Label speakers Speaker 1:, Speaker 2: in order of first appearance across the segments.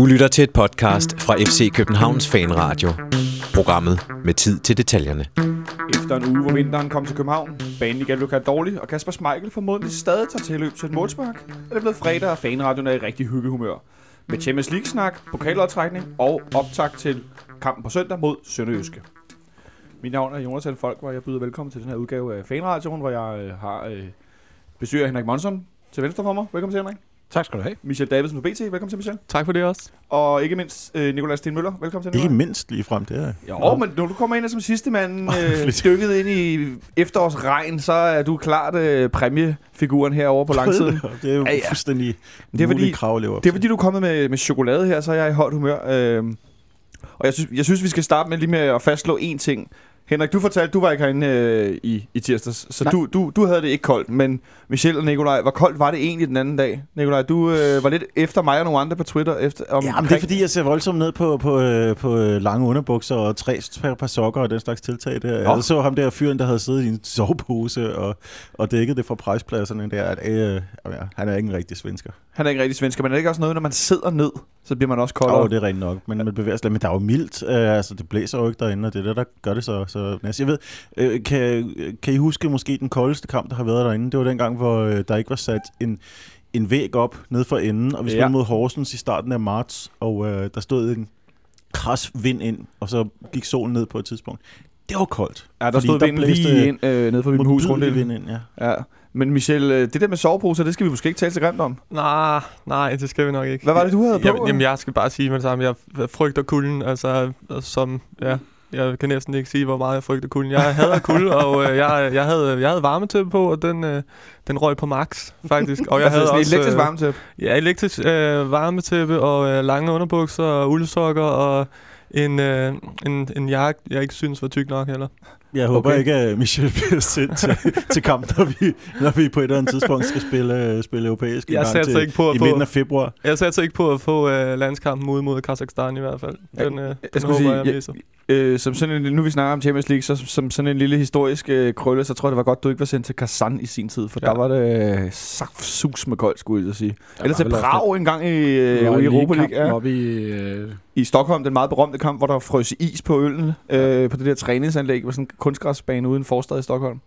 Speaker 1: Du lytter til et podcast fra FC Københavns Fanradio. Programmet med tid til detaljerne.
Speaker 2: Efter en uge, hvor vinteren kom til København, banen igen blev dårlig, og Kasper Schmeichel formodentlig stadig tager tilløb til et målspark, er det blevet fredag, og fanradioen er i rigtig hyggehumør. Med Champions League-snak, pokaloptrækning og optag til kampen på søndag mod Sønderjyske. Mit navn er Jonas Folk, og jeg byder velkommen til den her udgave af Fanradioen, hvor jeg øh, har øh, besøg af Henrik Monson til venstre for mig. Velkommen til, Henrik.
Speaker 3: Tak skal du have.
Speaker 2: Michel Davidsen fra BT. Velkommen til, Michel.
Speaker 4: Tak for det også.
Speaker 2: Og ikke mindst øh, Nikolaj Stenmøller. Velkommen til,
Speaker 3: Ikke
Speaker 2: Nikolaj.
Speaker 3: mindst lige frem, det er
Speaker 2: Jo, men når du kommer ind som sidste mand, øh, stykket ind i efterårsregn, så er du klart øh, præmiefiguren herovre på langsiden.
Speaker 3: Det er jo
Speaker 2: Ja,
Speaker 3: ja, fuldstændig
Speaker 2: Det er fordi-
Speaker 3: krav at leve op
Speaker 2: Det er fordi, du er kommet med, med chokolade her, så er jeg i højt humør. Øh, og jeg synes, jeg synes, vi skal starte med lige med at fastslå én ting. Henrik, du fortalte, du var ikke herinde øh, i, i tirsdags, så
Speaker 3: Nej.
Speaker 2: du, du, du havde det ikke koldt. Men Michelle og Nikolaj, hvor koldt var det egentlig den anden dag? Nikolaj, du øh, var lidt efter mig og nogle andre på Twitter. Efter, om,
Speaker 3: Ja, men det er fordi, jeg ser voldsomt ned på, på, øh, på øh, lange underbukser og tre par, par sokker og den slags tiltag der.
Speaker 2: Nå.
Speaker 3: Jeg så ham der fyren, der havde siddet i en sovepose og, og dækket det fra prejspladserne der. At, øh, ja, han er ikke en rigtig svensker.
Speaker 2: Han er ikke rigtig svensker, men er det ikke også noget, når man sidder ned, så bliver man også koldere?
Speaker 3: Åh, det er rent nok, men man bevæger sig lidt. Men der er jo mildt, øh, altså det blæser jo ikke derinde, og det er det, der gør det så, så næsten. Jeg ved, øh, kan, kan I huske måske den koldeste kamp, der har været derinde? Det var dengang, hvor øh, der ikke var sat en, en væg op ned for enden, og vi
Speaker 2: Ja.
Speaker 3: spillede mod Horsens i starten af marts, og øh, der stod en kras vind ind, og så gik solen ned på et tidspunkt. Det var koldt.
Speaker 2: Ja, der stod
Speaker 3: der
Speaker 2: vinden lige ind øh, ned for mit hus rundt.
Speaker 3: Vind ind, ja.
Speaker 2: Ja. Men Michel, øh, det der med soveposer, det skal vi måske ikke tale så grimt om.
Speaker 4: Nej, nej, det skal vi nok ikke.
Speaker 2: Hvad var det, du havde på?
Speaker 4: Jamen, jamen, jeg skal bare sige med det samme. Jeg frygter kulden, altså som, ja, jeg kan næsten ikke sige, hvor meget jeg frygter kulden. Jeg hader kulde, og øh, jeg, jeg, havde, jeg havde varmetøj på, og den, øh, den røg på max, faktisk. Og jeg
Speaker 2: altså,
Speaker 4: havde
Speaker 2: sådan
Speaker 4: også,
Speaker 2: elektrisk
Speaker 4: øh,
Speaker 2: varmetæppe.
Speaker 4: Ja, elektrisk øh, varmetæppe og øh, lange underbukser og uldsokker og en, øh, en, en jakke, jeg ikke synes var tyk nok heller.
Speaker 3: Jeg håber
Speaker 2: Okay.
Speaker 3: ikke, at Michel bliver sendt til, til kamp, når vi, når vi på et eller andet tidspunkt skal spille, spille europæisk en
Speaker 4: Jeg
Speaker 3: gang til,
Speaker 4: ikke på at
Speaker 3: i
Speaker 4: få-
Speaker 3: midten af februar.
Speaker 4: Jeg satser ikke på at få øh, landskampen ud mod Kazakhstan i hvert fald. Den, øh, den
Speaker 2: skulle
Speaker 4: håber
Speaker 2: sige,
Speaker 4: jeg
Speaker 2: jeg-
Speaker 4: misser.
Speaker 2: Øh, som sådan en, nu vi snakker om Champions League, så som sådan en lille historisk øh, krølle, så tror jeg, det var godt, du ikke var sendt til Kazan i sin tid, for ja. Der var det øh, sus med koldt, skulle jeg sige. Eller til Prag en gang i, øh, i Europa League. Ja.
Speaker 5: Oppe i, øh,
Speaker 2: I Stockholm, den meget berømte kamp, hvor der frøs is på øllen øh, på det der træningsanlæg, på sådan kunstgræsbane uden forstad i Stockholm.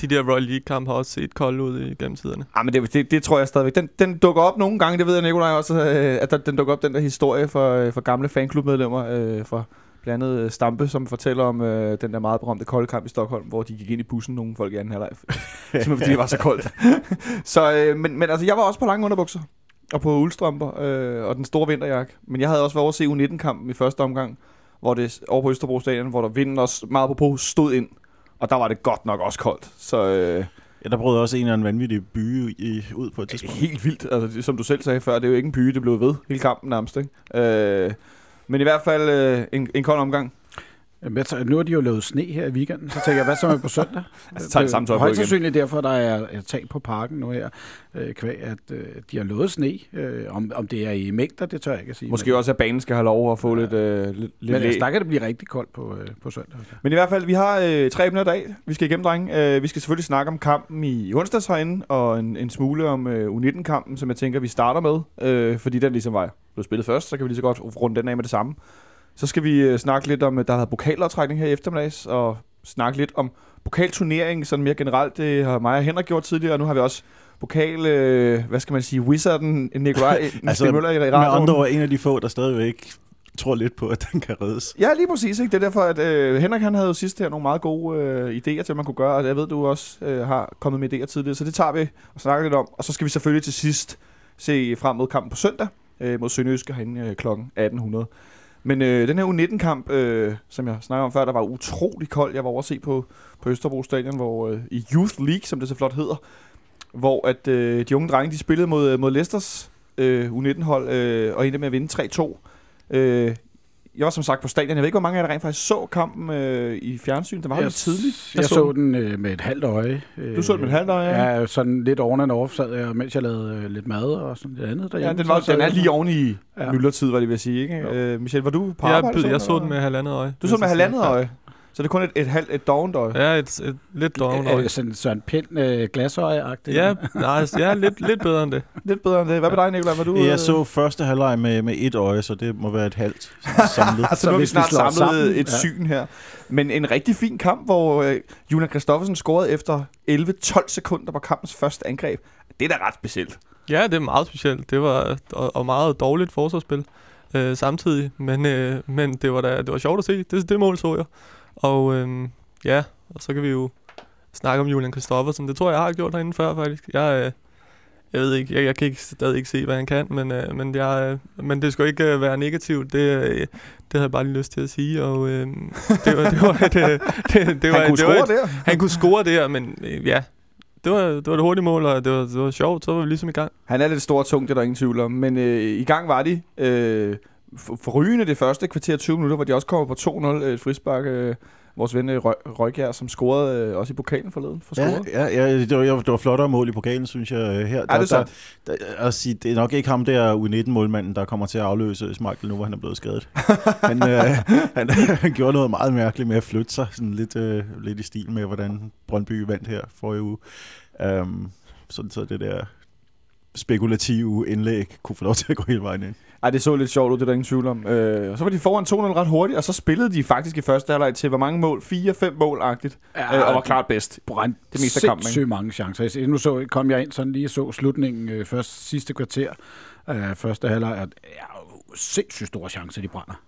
Speaker 4: De der Royal League-kampe har også set kolde ud i gennem tiderne.
Speaker 2: Ah, men det, det, det tror jeg stadigvæk. Den, den dukker op nogle gange, det ved jeg Nikolaj også, øh, at der, den dukker op, den der historie for, øh, for gamle fanklubmedlemmer øh, fra blandt andet øh, Stampe, som fortæller om øh, den der meget berømte kolde kamp i Stockholm, hvor de gik ind i bussen, nogle folk i anden halvleg. Simpelthen fordi det var så koldt. så, øh, men, men altså, jeg var også på lange underbukser og på uldstrømper øh, og den store vinterjakke. Men jeg havde også været over at se U19-kampen i første omgang, hvor det over på Østerbro Stadion, hvor der vinden også meget på stod ind. Og der var det godt nok også koldt. Så øh,
Speaker 3: Ja, der brød også en eller anden vanvittig by i, ud på et tidspunkt.
Speaker 2: Helt vildt. Altså, det, som du selv sagde før, det er jo ikke en pyge, det blev ved hele kampen nærmest. Ikke? Øh, men i hvert fald øh, en, en kold omgang.
Speaker 5: Jamen, jeg tager- nu har de jo lavet sne her i weekenden, så tænker jeg, hvad så med på søndag?
Speaker 2: Altså, tager det samme tøj på
Speaker 5: Højst sandsynligt derfor, der er et tag på parken nu her, øh, kvæg, at øh, de har lovet sne. Øh, om, om det er i mængder, det tør jeg ikke at sige.
Speaker 2: Måske
Speaker 5: men,
Speaker 2: også, at banen skal have lov at få
Speaker 5: Ja.
Speaker 2: lidt, øh, lidt,
Speaker 5: Men altså, der kan det blive rigtig koldt på, øh, på søndag.
Speaker 2: Men i hvert fald, vi har øh, tre emner i dag. Vi skal igennem, drenge. Øh, vi skal selvfølgelig snakke om kampen i onsdags herinde, og en, en smule om øh, U19-kampen, som jeg tænker, vi starter med. Øh, fordi den ligesom var blev spillet først, så kan vi lige så godt runde den af med det samme. Så skal vi øh, snakke lidt om, øh, der har været pokaloptrækning her i eftermiddags, og snakke lidt om pokalturneringen, sådan mere generelt. Det har mig og Henrik gjort tidligere, og nu har vi også pokal, øh, hvad skal man sige, wizarden Nikolaj altså, Møller i
Speaker 3: Med
Speaker 2: radioen.
Speaker 3: andre ord, en af de få, der stadigvæk tror lidt på, at den kan reddes.
Speaker 2: Ja, lige præcis. Ikke? Det er derfor, at øh, Henrik han havde jo sidst her nogle meget gode øh, idéer til, hvad man kunne gøre, og jeg ved, du også øh, har kommet med idéer tidligere, så det tager vi og snakker lidt om. Og så skal vi selvfølgelig til sidst se frem mod kampen på søndag øh, mod Sønderjyske herinde øh, kl. 1800. Men øh, den her U19-kamp, øh, som jeg snakkede om før, der var utrolig kold. Jeg var over at se på, på Østerbro Stadion, hvor øh, i Youth League, som det så flot hedder, hvor at øh, de unge drenge, de spillede mod, øh, mod Leicesters øh, U19-hold, øh, og endte med at vinde 3-2. Øh, jeg var som sagt på stadion. Jeg ved ikke, hvor mange af jer der rent faktisk så kampen øh, i fjernsyn. Det var jo lidt tidligt.
Speaker 5: Jeg
Speaker 2: så
Speaker 5: så den øh, med et halvt øje. Øh,
Speaker 2: Du så den med et halvt øje, ja.
Speaker 5: Ja, sådan lidt oven and off sad jeg, mens jeg lavede øh, lidt mad og sådan lidt andet
Speaker 2: Ja,
Speaker 5: derhjemme.
Speaker 2: den, var,
Speaker 5: Så
Speaker 2: den er
Speaker 5: jeg-
Speaker 2: lige oven i
Speaker 5: Ja.
Speaker 2: myldretid, var det vil sige, ikke?
Speaker 5: Jo.
Speaker 2: Øh, Michel, var du på
Speaker 4: Jeg,
Speaker 2: arbejde?
Speaker 4: jeg, jeg så den med halvandet øje.
Speaker 2: Du så den med halvandet øje? Så det er kun et, et halvt et dovent øje.
Speaker 4: Ja, et, et lidt doven
Speaker 5: Er
Speaker 4: øje.
Speaker 5: det sådan Søren Pind øh, glasøje-agtigt?
Speaker 4: Ja, nej, ja, lidt, lidt bedre end det.
Speaker 2: Lidt bedre end det. Hvad med dig, Nikolaj? Var du, øh,
Speaker 3: Jeg så første halvleg med, med et øje, så det må være et halvt sådan samlet.
Speaker 2: Altså,
Speaker 5: Så
Speaker 2: nu har vi
Speaker 5: hvis vi
Speaker 2: snart samlet
Speaker 5: sammen,
Speaker 2: et
Speaker 5: ja.
Speaker 2: syn her. Men en rigtig fin kamp, hvor øh, Julian Kristoffersen scorede efter 11-12 sekunder på kampens første angreb. Det er da ret specielt.
Speaker 4: Ja, det er meget specielt. Det var og, og meget dårligt forsvarsspil øh, samtidig, men, øh, men det var da det var sjovt at se. Det, det mål så jeg. Og øh, ja, og så kan vi jo snakke om Julian Kristoffersen. Det tror jeg, jeg har gjort herinde før faktisk. Jeg, øh, jeg ved ikke, jeg, jeg kan ikke, stadig ikke se, hvad han kan, men, øh, men, jeg, øh, men det skal ikke øh, være negativt. Det, øh, det havde jeg bare lige lyst til at sige. Og øh, det var, det var et, øh, det, det var,
Speaker 2: Han kunne
Speaker 4: det var
Speaker 2: score
Speaker 4: et,
Speaker 2: der.
Speaker 4: han kunne score der, men øh, ja, det var, det var et hurtigt mål, og det var, det var sjovt. Så var vi ligesom i gang.
Speaker 2: Han er lidt stor og tung, det er der ingen tvivl om. Men øh, i gang var de øh, forrygende det første kvarter 20 minutter, hvor de også kommer på 2-0 øh, et frispark. Øh, vores ven øh, Rø- Røgjær, som scorede øh, også i pokalen forleden for
Speaker 3: Ja,
Speaker 2: scoret.
Speaker 3: ja, ja det, var, det var flottere mål i pokalen, synes jeg. øh, Her,
Speaker 2: det er sandt.
Speaker 3: der, der, at sige, det er nok ikke ham der U19-målmanden, der kommer til at afløse Schmeichel nu, hvor han er blevet skadet. han, øh, han, han gjorde noget meget mærkeligt med at flytte sig, sådan lidt, øh, lidt i stil med, hvordan Brøndby vandt her forrige uge. Um, sådan så det der spekulative indlæg kunne få lov til at gå hele vejen ind.
Speaker 2: Ej, det så lidt sjovt ud, det er der ingen tvivl om. Øh, og så var de foran 2-0 ret hurtigt, og så spillede de faktisk i første halvleg til hvor mange mål? 4-5 mål-agtigt.
Speaker 5: Ja,
Speaker 2: øh, og var klart bedst.
Speaker 5: Brændt
Speaker 2: det meste af kampen, ikke?
Speaker 5: mange chancer. Jeg- Nu så, kom jeg ind sådan lige og så slutningen øh, først sidste kvarter af første halvleg. at Ja, sindssygt store chancer, de brænder.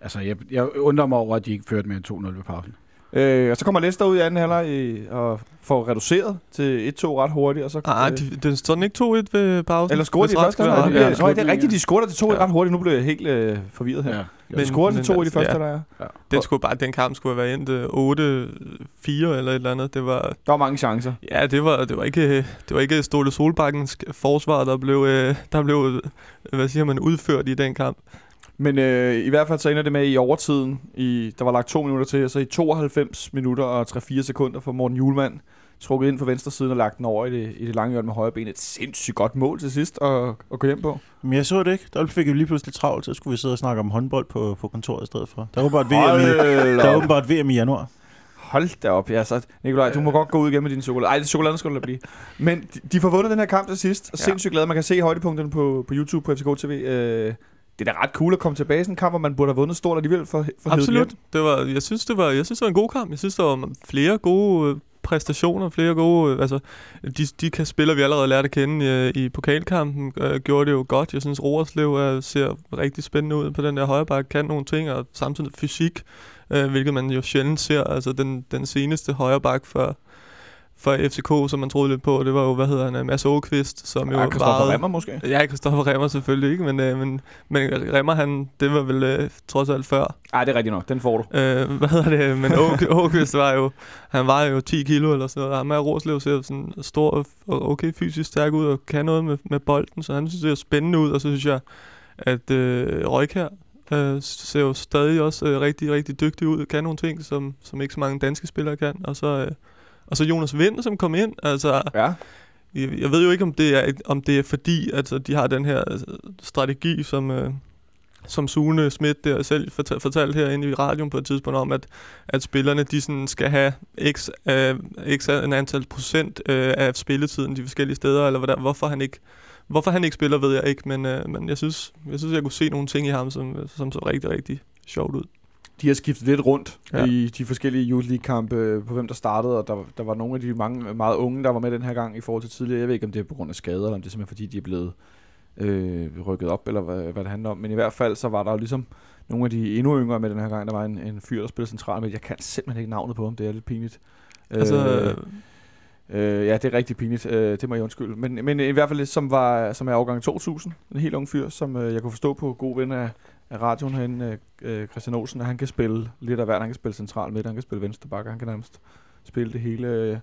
Speaker 5: Altså, jeg, jeg undrer mig over, at de ikke førte med en 2-0 ved pausen.
Speaker 2: Øh, og så kommer Leicester ud i anden halvleg øh, og får reduceret til 1-2 ret hurtigt. Og så,
Speaker 4: Ah,
Speaker 2: øh,
Speaker 4: de, den står den ikke 2-1 ved pausen?
Speaker 2: eller scorede de første halvleg? Ja,
Speaker 4: ja.
Speaker 2: Nå, det er rigtigt, de scorede til 2
Speaker 4: Ja.
Speaker 2: ret hurtigt. Nu blev jeg helt øh, forvirret her. Ja. De
Speaker 4: Men-
Speaker 2: scorede til
Speaker 4: men
Speaker 2: 2 i de
Speaker 4: altså,
Speaker 2: første
Speaker 4: ja.
Speaker 2: halvleg.
Speaker 4: Den, skulle bare, den kamp skulle have været endt øh, 8-4 eller et eller andet. Det var,
Speaker 2: Der var mange chancer.
Speaker 4: ja, det var, det var ikke, det var ikke Ståle Solbakkens forsvar, der blev, øh, der blev øh, hvad siger man, udført i den kamp.
Speaker 2: Men øh, i hvert fald så ender det med i overtiden. I, der var lagt to minutter til, og så i 92 minutter og 3-4 sekunder for Morten Julemand trukket ind fra venstre siden og lagt den over i det, i det lange hjørne med højre ben. Et sindssygt godt mål til sidst at, at gå hjem på.
Speaker 3: Men jeg så det ikke. Der fik jeg lige pludselig travlt, så skulle vi sidde og snakke om håndbold på, på kontoret i stedet for. Der var bare et VM i, der er åbenbart VM i januar.
Speaker 2: Hold da op, ja. Så, Nikolaj, du må godt gå ud igen med din chokolade. Ej, det chokolade skal du blive. Men de, de får vundet den her kamp til sidst, og
Speaker 4: Ja.
Speaker 2: sindssygt glade. Man kan se højdepunkterne på, på YouTube på FCK TV. Øh, det er da ret cool at komme tilbage i sådan en kamp, hvor man burde have vundet stort alligevel for, for
Speaker 4: Absolut. Det var, jeg, synes, det var, jeg synes, det var en god kamp. Jeg synes, der var flere gode øh, præstationer, flere gode... Øh, altså, de, de kan spillere, vi allerede lærte at kende øh, i pokalkampen, øh, gjorde det jo godt. Jeg synes, Roerslev øh, ser rigtig spændende ud på den der højre bakke, kan nogle ting, og samtidig fysik, øh, hvilket man jo sjældent ser. Altså, den, den seneste højre bakke for, for FCK, som man troede lidt på, det var jo, hvad hedder han, øh, Mads Åkvist, som jo
Speaker 2: Ja, Christoffer Remmer måske.
Speaker 4: Ja, Kristoffer Remmer selvfølgelig ikke, men, øh, men, men Remmer, han, det var vel øh, trods alt før.
Speaker 2: Nej, det er rigtigt nok. Den får du.
Speaker 4: Øh, hvad hedder det? Men Åkvist var jo, han var jo 10 kilo eller sådan noget. Ham er Roslev ser sådan stor og okay fysisk stærk ud og kan noget med, med bolden, så han synes, det er spændende ud, og så synes jeg, at øh, Røg her øh, ser jo stadig også øh, rigtig, rigtig dygtig ud, kan nogle ting, som, som ikke så mange danske spillere kan, og så, øh, og så Jonas Vind, som kom ind, altså
Speaker 2: Ja.
Speaker 4: jeg, jeg ved jo ikke, om det er, om det er fordi, altså, de har den her øh, strategi, som, øh, som Sune Schmidt der selv fortal, fortalte herinde i radioen på et tidspunkt om, at, at spillerne de sådan skal have x, øh, x en antal procent øh, af spilletiden de forskellige steder, eller hvordan, hvorfor han ikke Hvorfor han ikke spiller, ved jeg ikke, men, øh, men jeg, synes, jeg synes, jeg kunne se nogle ting i ham, som, som så rigtig, rigtig sjovt ud.
Speaker 2: De har skiftet lidt rundt ja. I de forskellige Youth League-kampe øh, på hvem der startede, og der, der var nogle af de mange meget unge, der var med den her gang i forhold til tidligere. Jeg ved ikke, om det er på grund af skader, eller om det er simpelthen fordi, de er blevet øh, rykket op, eller hvad, hvad det handler om. Men i hvert fald, så var der jo ligesom nogle af de endnu yngre med den her gang. Der var en, en fyr, der spillede central med. Jeg kan simpelthen ikke navnet på ham, det er lidt pinligt.
Speaker 4: Altså,
Speaker 2: øh,
Speaker 4: øh,
Speaker 2: Øh, ja, det er rigtig pinligt. Øh, det må jeg undskylde. Men, men i hvert fald, som, var, som er årgang 2000. En helt ung fyr, som øh, jeg kunne forstå på god ven af, af radioen herinde, øh, Christian Olsen, at han kan spille lidt af hvert. Han kan spille central midt, han kan spille venstre bakke, han kan nærmest spille det hele. Øh,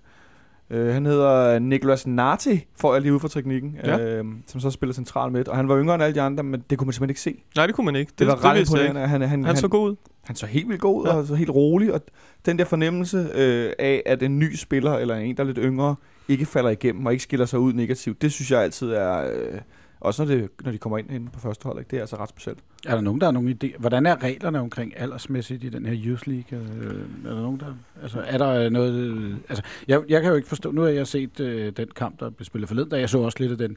Speaker 2: øh, han hedder Nicolas Nati, får jeg lige ud fra teknikken,
Speaker 4: Ja.
Speaker 2: øh, som så spiller central midt. Og han var yngre end alle de andre, men det kunne man simpelthen ikke se.
Speaker 4: nej, det kunne man ikke.
Speaker 2: Det, det var ret
Speaker 4: vidste jeg
Speaker 2: imponerende. Han, han,
Speaker 4: ikke. Han så god ud.
Speaker 2: han så helt vildt god ud,
Speaker 4: Ja.
Speaker 2: og så helt rolig, og den der fornemmelse øh, af, at en ny spiller, eller en, der er lidt yngre, ikke falder igennem og ikke skiller sig ud negativt, det synes jeg altid er... Øh, Også når, det, når de kommer ind inde på første hold, ikke? det er altså ret specielt.
Speaker 5: Er der nogen, der har nogen idé? Hvordan er reglerne omkring aldersmæssigt i den her Youth League? Øh, Er der nogen, der... Altså, er der noget... øh, Altså, jeg, jeg kan jo ikke forstå... Nu har jeg set øh, den kamp, der blev spillet forleden, da jeg så også lidt af den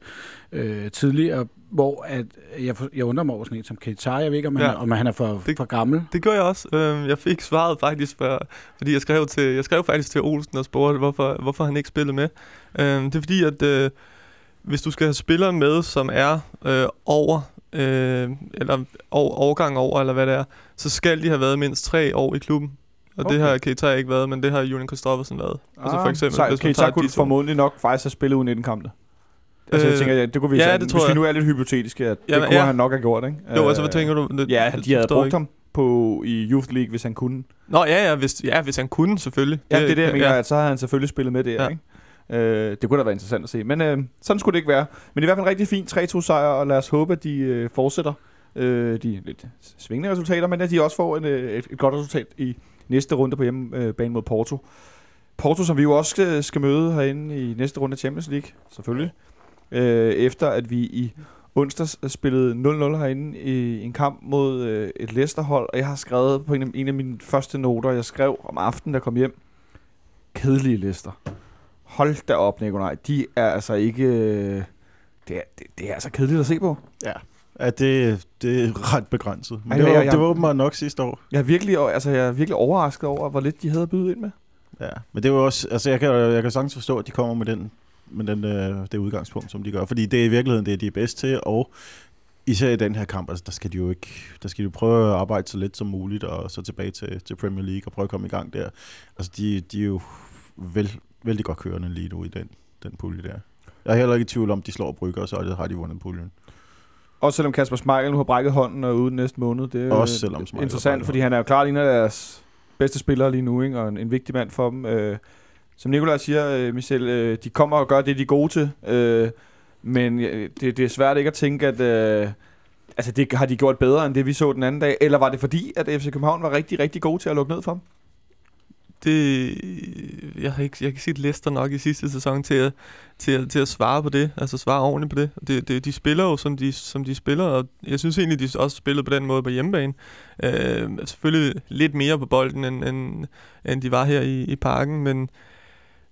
Speaker 5: øh, tidligere, hvor at jeg, jeg undrer mig over sådan en som Keita. Jeg ved ikke, om han,
Speaker 4: Ja.
Speaker 5: om han er for,
Speaker 4: Det-
Speaker 5: for gammel.
Speaker 4: Det gjorde jeg også. Øhm, jeg fik svaret faktisk, for, fordi jeg skrev, til, jeg skrev faktisk til Olsen og spurgte, hvorfor, hvorfor han ikke spillede med. Øhm, det er fordi, at øh, hvis du skal have spillere med, som er øh, over, øh, eller over, overgang over, eller hvad det er, så skal de have været mindst tre år i klubben. Og okay. det har Keita ikke været, men det har Julian Kristoffersen været. Altså for eksempel,
Speaker 2: så,
Speaker 4: hvis man
Speaker 2: Keita
Speaker 4: tager
Speaker 2: kunne formodentlig nok faktisk have spillet uden 19 kampe. Altså, jeg
Speaker 4: Øh,
Speaker 2: tænker, ja, det kunne vi
Speaker 4: ja,
Speaker 2: sådan,
Speaker 4: det tror
Speaker 2: hvis vi nu er lidt hypotetiske, at
Speaker 4: Jamen,
Speaker 2: det kunne
Speaker 4: ja.
Speaker 2: han nok have gjort, ikke?
Speaker 4: Jo, altså hvad
Speaker 2: Øh,
Speaker 4: tænker du? Det,
Speaker 2: Ja, de havde brugt
Speaker 4: ikke.
Speaker 2: ham på, i Youth League, hvis han kunne.
Speaker 4: Nå ja, ja hvis, ja, hvis han kunne selvfølgelig.
Speaker 2: Ja, det er det, jeg mener,
Speaker 4: ja.
Speaker 2: at så har han selvfølgelig spillet med det,
Speaker 4: Ja.
Speaker 2: ja. ikke? Øh, det kunne da være interessant at se. Men øh, sådan skulle det ikke være. Men i hvert fald en rigtig fin 3-2 sejr, og lad os håbe, at de øh, fortsætter øh, de lidt svingende resultater, men at de også får en, øh, et, et godt resultat i næste runde på hjemmebane øh, mod Porto. Porto, som vi jo også skal, skal møde herinde i næste runde af Champions League, selvfølgelig. Øh, efter at vi i onsdags spillede 0-0 herinde i en kamp mod øh, et Leicester-hold, og jeg har skrevet på en af, en af mine første noter, jeg skrev om aftenen, der kom hjem, kedelige Leicester. Hold da op, Nikolaj. De er altså ikke... øh, Det er, det, det er altså kedeligt at se på.
Speaker 3: Ja, ja det, det er ret begrænset. Men
Speaker 2: Ej,
Speaker 3: det, var,
Speaker 2: jeg-
Speaker 3: det var åbenbart nok sidste år.
Speaker 2: Jeg er virkelig, altså, jeg er virkelig overrasket over, hvor lidt de havde at byde ind med.
Speaker 3: Ja, men det jo også, altså jeg kan, jeg kan sagtens forstå, at de kommer med den, med den, øh, det udgangspunkt, som de gør, fordi det er i virkeligheden det, de er bedst til, og især i den her kamp, altså der skal de jo ikke, der skal de prøve at arbejde så lidt som muligt, og så tilbage til, til Premier League og prøve at komme i gang der. Altså de, de er jo vel, vældig godt kørende lige nu i den, den pulje der. Jeg er heller ikke i tvivl om, de slår Brygge, og så har de vundet puljen.
Speaker 2: Også selvom Kasper Schmeichel nu har brækket hånden og er ude næste måned. Det er
Speaker 3: Også selvom Schmeichel har
Speaker 2: interessant, fordi han er jo klart en af deres bedste spillere lige nu, ikke? og en, en vigtig mand for dem. Øh, som Nikolaj siger, øh, Michel, øh, de kommer og gør det, de er gode til. Øh, men øh, det, det er svært ikke at tænke, at øh, altså, det har de gjort bedre, end det vi så den anden dag. Eller var det fordi, at FC København var rigtig, rigtig gode til at lukke ned for dem?
Speaker 4: Det, jeg har ikke, jeg kan ikke set Leicester nok i sidste sæson til at, til, at, til at svare på det, altså svare ordentligt på det. det, det de spiller jo, som de, som de spiller, og jeg synes egentlig, de også spillede på den måde på hjemmebane. Øh, selvfølgelig lidt mere på bolden, end, end, end de var her i, i parken, men,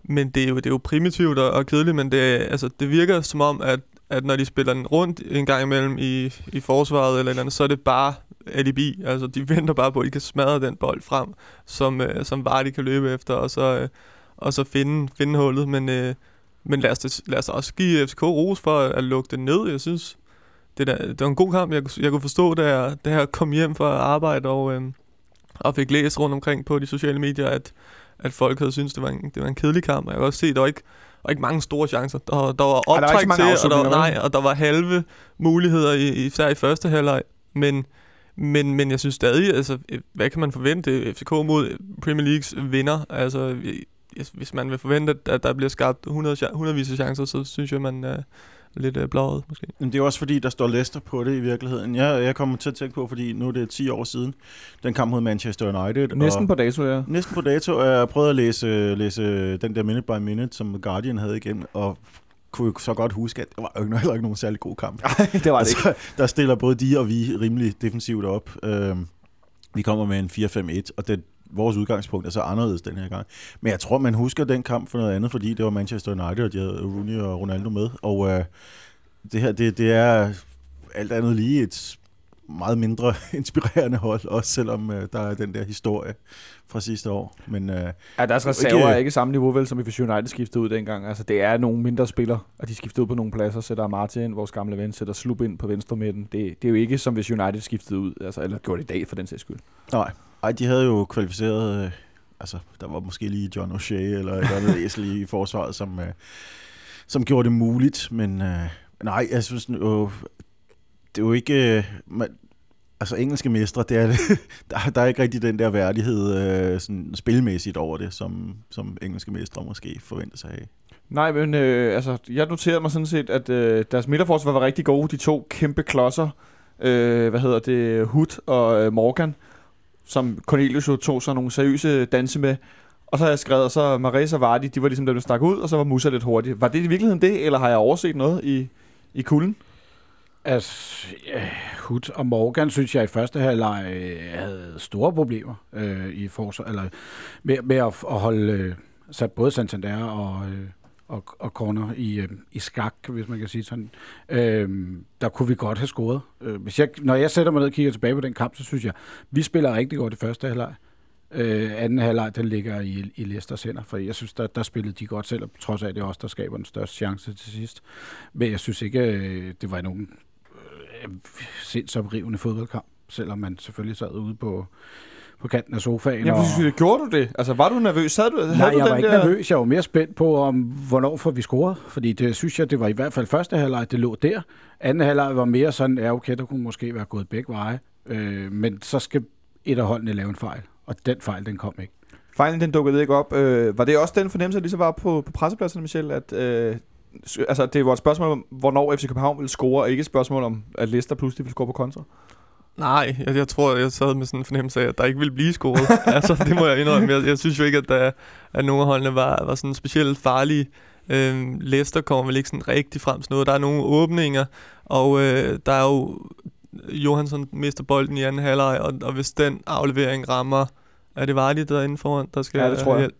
Speaker 4: men det, er jo, det er jo primitivt og, og kedeligt, men det, altså, det virker som om, at, at når de spiller den rundt en gang imellem i, i forsvaret eller eller andet, så er det bare alibi. Altså, de venter bare på, at de kan smadre den bold frem, som, øh, som Vardy kan løbe efter, og så, øh, og så finde, finde hullet. Men, øh, men lad, os, lad os også give FCK ros for at, at lukke det ned. Jeg synes, det, der, det var en god kamp. Jeg, jeg kunne forstå, da jeg, da jeg kom hjem fra arbejde og, øh, og fik læst rundt omkring på de sociale medier, at, at folk havde syntes, det var en, det var en kedelig kamp. Og jeg kan også se, at der var ikke, var ikke mange store chancer. Der, der var
Speaker 2: Ej, der var ikke så
Speaker 4: optræk til, og der, var, nej, og der var halve muligheder, i, især i første halvleg. Men, men, men jeg synes stadig, altså, øh, hvad kan man forvente? FCK mod Premier Leagues vinder. Altså, øh, hvis man vil forvente, at- der bliver skabt 100, cha- hundredvis af chancer, så synes jeg, man er lidt øh, blåret, måske.
Speaker 3: Men det er også fordi, der står Leicester på det i virkeligheden. Jeg, jeg kommer til at tænke på, fordi nu er det 10 år siden, den kamp mod Manchester United.
Speaker 2: Næsten
Speaker 3: og
Speaker 2: på dato, ja.
Speaker 3: Næsten på dato. og Jeg prøvede at læse, læse den der minute by minute, som Guardian havde igen, og kunne jo så godt huske, at det var jo heller ikke nogen særlig god kamp.
Speaker 2: Nej, det var det ikke.
Speaker 3: Altså, der stiller både de og vi rimelig defensivt op. Øhm, vi kommer med en 4-5-1, og det, vores udgangspunkt er så anderledes den her gang. Men jeg tror, man husker den kamp for noget andet, fordi det var Manchester United, og de havde Rooney og Ronaldo med. Og øh, det her, det, det er alt andet lige et meget mindre inspirerende hold, også selvom øh, der er den der historie fra sidste år. Men øh,
Speaker 2: Ja, deres reserver er ikke samme niveau, vel, som hvis United skiftede ud dengang. Altså, det er nogle mindre spillere, og de skiftede ud på nogle pladser, sætter Martin, vores gamle ven, sætter Slup ind på venstre midten. Det, det er jo ikke som hvis United skiftede ud, altså, eller gjorde det i dag for den sags skyld.
Speaker 3: nej, ej, de havde jo kvalificeret... Øh, altså, der var måske lige John O'Shea eller et andet æsel i forsvaret, som, øh, som gjorde det muligt, men øh, nej, jeg synes jo, det er jo ikke... Øh, man, altså engelske mestre, det er, der, der er ikke rigtig den der værdighed øh, sådan spilmæssigt over det, som, som engelske mestre måske forventer sig af.
Speaker 2: Nej, men øh, altså, jeg noterede mig sådan set, at øh, deres midterforsvar var rigtig gode. De to kæmpe klodser, øh, hvad hedder det, Hood og øh, Morgan, som Cornelius jo tog sig nogle seriøse danse med. Og så har jeg skrevet, og så Marisa og Vardy, de var ligesom dem, der stak ud, og så var Musa lidt hurtigt. Var det i virkeligheden det, eller har jeg overset noget i, i kulden?
Speaker 5: Altså, ja, Hut og Morgan, synes jeg i første halvleg øh, havde store problemer øh, i forsvar, eller med, med at, at holde øh, sat både Santander og, øh, og, og Corner i, øh, i skak, hvis man kan sige sådan. Øh, der kunne vi godt have scoret. Øh, hvis jeg, når jeg sætter mig ned og kigger tilbage på den kamp, så synes jeg, vi spiller rigtig godt i første halvleg. Øh, anden halvleg, den ligger i, i Leicesters hænder, for jeg synes, der, der spillede de godt selv, og trods af, at det er os, der skaber den største chance til sidst. Men jeg synes ikke, øh, det var nogen øh, sindsoprivende fodboldkamp, selvom man selvfølgelig sad ude på, på kanten af sofaen.
Speaker 2: Jamen,
Speaker 5: og,
Speaker 2: gjorde du det? Altså, var du nervøs? Sad du, havde
Speaker 5: Nej,
Speaker 2: du
Speaker 5: jeg
Speaker 2: den
Speaker 5: var ikke
Speaker 2: der...
Speaker 5: nervøs. Jeg var mere spændt på, om hvornår får vi scoret. Fordi det synes jeg, det var i hvert fald første halvleg, det lå der. Anden halvleg var mere sådan, ja okay, der kunne måske være gået begge veje. Øh, men så skal et af holdene lave en fejl. Og den fejl, den kom ikke.
Speaker 2: Fejlen, den dukkede ikke op. Øh, var det også den fornemmelse, der lige så var på, på pressepladserne, Michel, at øh, altså, det var et spørgsmål om, hvornår FC København ville score, og ikke et spørgsmål om, at Leicester pludselig ville score på kontra?
Speaker 4: Nej, jeg, jeg tror, jeg sad med sådan en fornemmelse af, at der ikke ville blive scoret. altså, det må jeg indrømme. Jeg, jeg synes jo ikke, at, der, at nogle af holdene var, var sådan specielt farlige. Øhm, Leicester kommer vel ikke sådan rigtig frem til noget. Der er nogle åbninger, og øh, der er jo... Johansson mister bolden i anden halvleg, og, og hvis den aflevering rammer... Er det Vardy, der er inde foran, der skal
Speaker 2: Ja, det tror jeg.
Speaker 4: hjælp?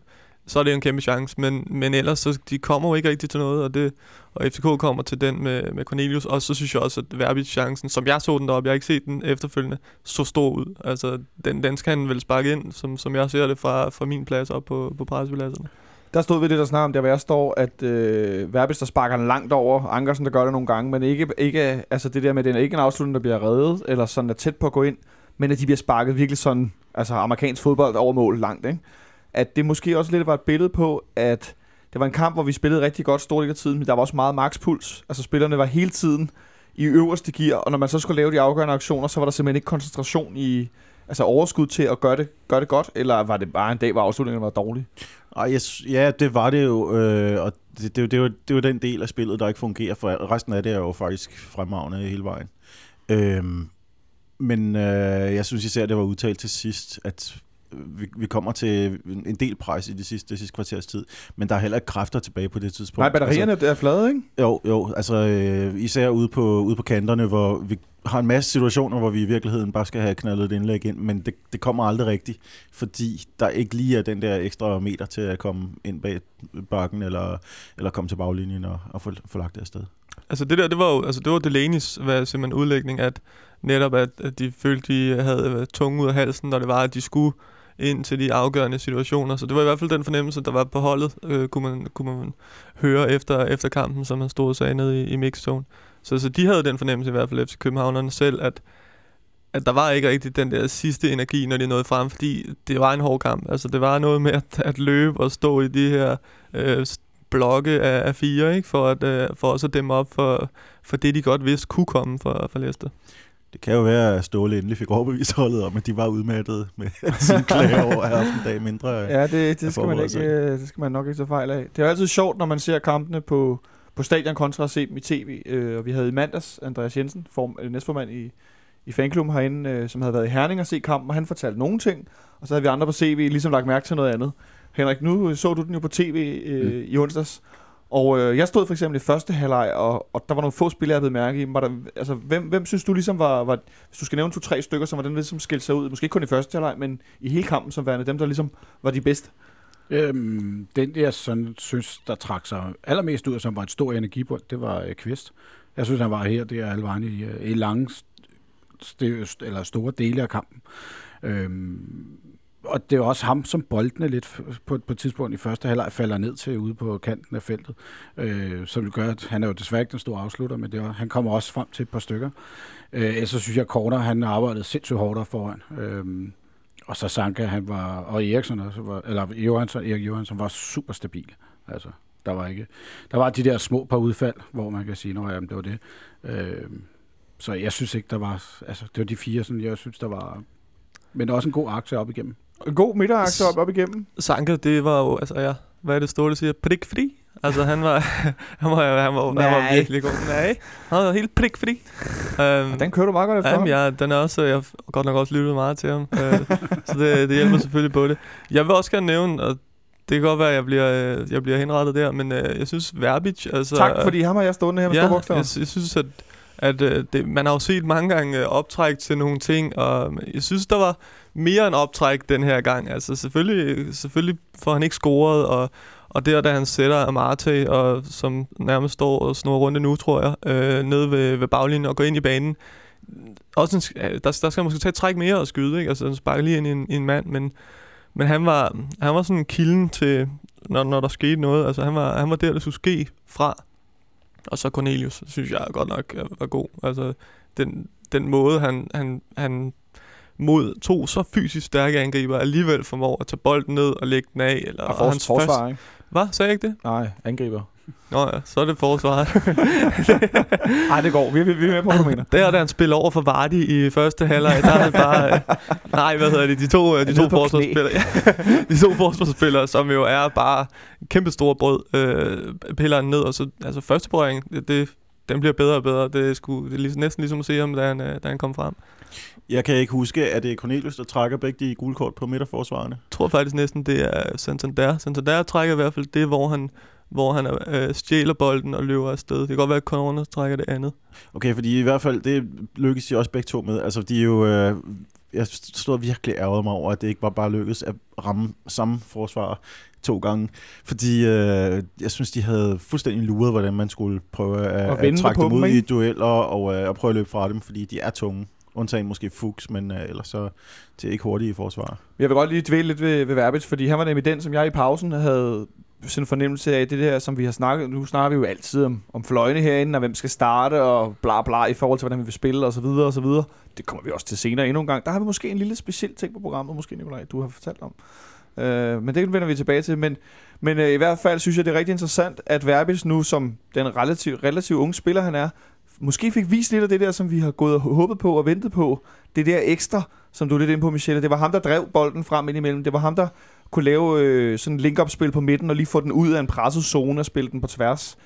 Speaker 4: Så er det jo en kæmpe chance, men, men ellers så de kommer jo ikke rigtig til noget, og, det, og FCK kommer til den med, med Cornelius, og så synes jeg også, at Verbits chancen, som jeg så den deroppe, jeg har ikke set den efterfølgende, så stor ud. Altså, den, den skal han vel sparke ind, som, som jeg ser det fra, fra min plads op på, på pressepladserne.
Speaker 2: Der stod vi lidt og snakkede om, der hvor jeg står, at øh, Verbis, der sparker den langt over, Ankersen, der gør det nogle gange, men ikke, ikke altså det der med, at det er ikke en afslutning, der bliver reddet, eller sådan er tæt på at gå ind, men at de bliver sparket virkelig sådan, altså amerikansk fodbold over mål langt, ikke? At det måske også lidt var et billede på, at det var en kamp, hvor vi spillede rigtig godt store del af tiden, men der var også meget makspuls. Altså spillerne var hele tiden i øverste gear, og når man så skulle lave de afgørende aktioner, så var der simpelthen ikke koncentration i, altså overskud til at gøre det, gøre det godt, eller var det bare en dag, hvor afslutningen var dårlig?
Speaker 3: Ej, jeg, ja, det var det jo, øh, og det, det, det, det, var, det var den del af spillet, der ikke fungerer, for resten af det er jo faktisk fremragende hele vejen. Øh, men øh, jeg synes især, det var udtalt til sidst, at vi, vi kommer til en del pres i det sidste, det sidste kvarters tid, men der er heller ikke kræfter tilbage på det tidspunkt.
Speaker 2: Nej, batterierne altså, er flade, ikke?
Speaker 3: Jo, jo, altså øh, især ude på, ude på kanterne, hvor vi har en masse situationer, hvor vi i virkeligheden bare skal have knaldet et indlæg ind, men det, det kommer aldrig rigtigt, fordi der ikke lige er den der ekstra meter til at komme ind bag bakken, eller, eller komme til baglinjen og, og få, få lagt det afsted.
Speaker 4: Altså det der, det var jo, altså det var Delaney's hvad, simpelthen udlægning, at netop at, at de følte, de havde øh, tunge ud af halsen, når det var, at de skulle ind til de afgørende situationer. Så det var i hvert fald den fornemmelse, der var på holdet, øh, kunne, man, kunne man høre efter, efter kampen, som han stod og sagde nede i, i mixzone. Så, så de havde den fornemmelse i hvert fald efter Københavnerne selv, at, at der var ikke rigtig den der sidste energi, når de nåede frem, fordi det var en hård kamp. Altså det var noget med at, at løbe og stå i de her øh, blokke af, af fire, ikke? For, at, øh, for også at dæmme op for, for det, de godt vidste kunne komme fra, fra Leicester.
Speaker 3: Det kan jo være, at Ståle endelig fik overbevist holdet om, at de var udmattet med sine klager over at have haft en dag mindre.
Speaker 2: Ja, det, det, skal man ikke, øh, det skal man nok ikke tage fejl af. Det er jo altid sjovt, når man ser kampene på, på stadion kontra at se dem i tv. Øh, og vi havde i mandags Andreas Jensen, form, øh, næstformand i, i fanklubben herinde, øh, som havde været i Herning og se kampen, og han fortalte nogle ting, og så havde vi andre på CV ligesom lagt mærke til noget andet. Henrik, nu så du den jo på tv øh, mm. i onsdags, og øh, jeg stod for eksempel i første halvleg, og, og der var nogle få spillere, jeg havde mærke i. Var der, altså, hvem, hvem synes du ligesom var, var, hvis du skal nævne to-tre stykker, som var den, som skilte sig ud, måske ikke kun i første halvleg, men i hele kampen som værende dem, der ligesom var de bedste?
Speaker 5: Øhm, den, jeg sådan, synes, der trak sig allermest ud, og som var et stor energibund, det var øh, Kvist. Jeg synes, han var her, det er alle vejen i, øh, i lange, st- st- eller store dele af kampen. Øhm, og det er også ham, som boldene lidt på, på et tidspunkt i første halvleg falder ned til ude på kanten af feltet. Øh, som vil gøre, at han er jo desværre ikke den store afslutter, men det er, han kommer også frem til et par stykker. Øh, så synes jeg, at Corner, han arbejdede sindssygt hårdt foran. Øh, og så Sanka, han var, og Eriksson også, var, eller Johansson, Erik Johansson var super stabil. Altså, der var ikke, der var de der små par udfald, hvor man kan sige, at det var det. Øh, så jeg synes ikke, der var, altså, det var de fire, sådan, jeg synes, der var, men også en god aktie op igennem.
Speaker 2: God midterakse op, op igennem.
Speaker 4: Sanka, det var jo, altså ja, hvad er det store, det siger? Prikfri? Altså han var, han var, han var, han var virkelig god. Nej, han var helt prikfri. Um,
Speaker 2: Den kører du meget godt efter.
Speaker 4: Jamen, ja, den er også, jeg har godt nok også lyttet meget til ham, øh, så det, det hjælper selvfølgelig på det. Jeg vil også gerne nævne, og det kan godt være, at jeg bliver, øh, jeg bliver henrettet der, men øh, jeg synes Verbic, altså...
Speaker 2: tak, fordi ham har jeg stående her med store
Speaker 4: ja,
Speaker 2: bogstaver.
Speaker 4: jeg, jeg synes, at at øh, det, man har jo set mange gange øh, optræk til nogle ting, og jeg synes, der var mere en optræk den her gang. Altså selvfølgelig, selvfølgelig får han ikke scoret, og, og der, da han sætter Amarte, og som nærmest står og snor rundt nu, tror jeg, øh, nede ved, ved baglinjen og går ind i banen, også en, øh, der, der skal man måske tage et træk mere og skyde, ikke? Altså, han sparker lige ind i en, i en mand, men, men han var, han var sådan kilden til, når, når der skete noget. Altså, han var, han var der, det skulle ske fra. Og så Cornelius, synes jeg godt nok var god. Altså, den, den måde, han, han, han mod to så fysisk stærke angriber alligevel formår at tage bolden ned og lægge den af. Eller,
Speaker 2: Og for,
Speaker 4: hans
Speaker 2: forsvar,
Speaker 4: første-
Speaker 2: ikke?
Speaker 4: Hvad? Sagde jeg ikke det?
Speaker 2: Nej, angriber.
Speaker 4: Nå ja, så er det forsvaret.
Speaker 2: Nej, det går. Vi er, vi er med på, hvad du mener.
Speaker 4: Der, da han spiller over for Vardy i første halvleg, der er han bare... øh, nej, hvad hedder det? De to, øh, de to
Speaker 2: er
Speaker 4: forsvarsspillere. de to forsvarsspillere, som jo er bare kæmpe store brød, øh, piller ned. Og så, altså første berøring, det, det, den bliver bedre og bedre. Det er, sgu, det er næsten ligesom at se ham, da han, øh, da han kom frem.
Speaker 3: Jeg kan ikke huske, at det er Cornelius, der trækker begge de gule kort på midterforsvarerne.
Speaker 4: Jeg tror faktisk næsten, det er Santander. Santander trækker i hvert fald det, hvor han, hvor han øh, stjæler bolden og løber afsted. Det kan godt være, at Corner trækker det andet.
Speaker 3: Okay, fordi i hvert fald, det lykkedes de også begge to med. Altså, de er jo... Øh, jeg stod virkelig ærget mig over, at det ikke var bare lykkedes at ramme samme forsvar to gange. Fordi øh, jeg synes, de havde fuldstændig luret, hvordan man skulle prøve at,
Speaker 2: Og
Speaker 3: at trække dem
Speaker 2: dem,
Speaker 3: ud i dueller og øh, at prøve at løbe fra dem, fordi de er tunge. Undtagen måske Fuchs, men øh, ellers så er ikke hurtige forsvar.
Speaker 2: Jeg vil godt lige dvæle lidt ved, ved Verbitz, fordi han var nemlig den, som jeg i pausen havde sådan en fornemmelse af det der, som vi har snakket. Nu snakker vi jo altid om, om fløjene herinde, og hvem skal starte, og bla bla, i forhold til, hvordan vi vil spille, og så videre, og så videre. Det kommer vi også til senere endnu en gang. Der har vi måske en lille speciel ting på programmet, måske Nikolaj, du har fortalt om. Øh, men det vender vi tilbage til. Men, men øh, i hvert fald synes jeg, det er rigtig interessant, at Verbis nu, som den relativt relativ unge spiller han er, måske fik vist lidt af det der, som vi har gået og håbet på og ventet på. Det der ekstra, som du er lidt inde på, Michelle. Det var ham, der drev bolden frem ind imellem. Det var ham, der kunne lave øh, sådan en link-up-spil på midten og lige få den ud af en presset zone og spille den på tværs.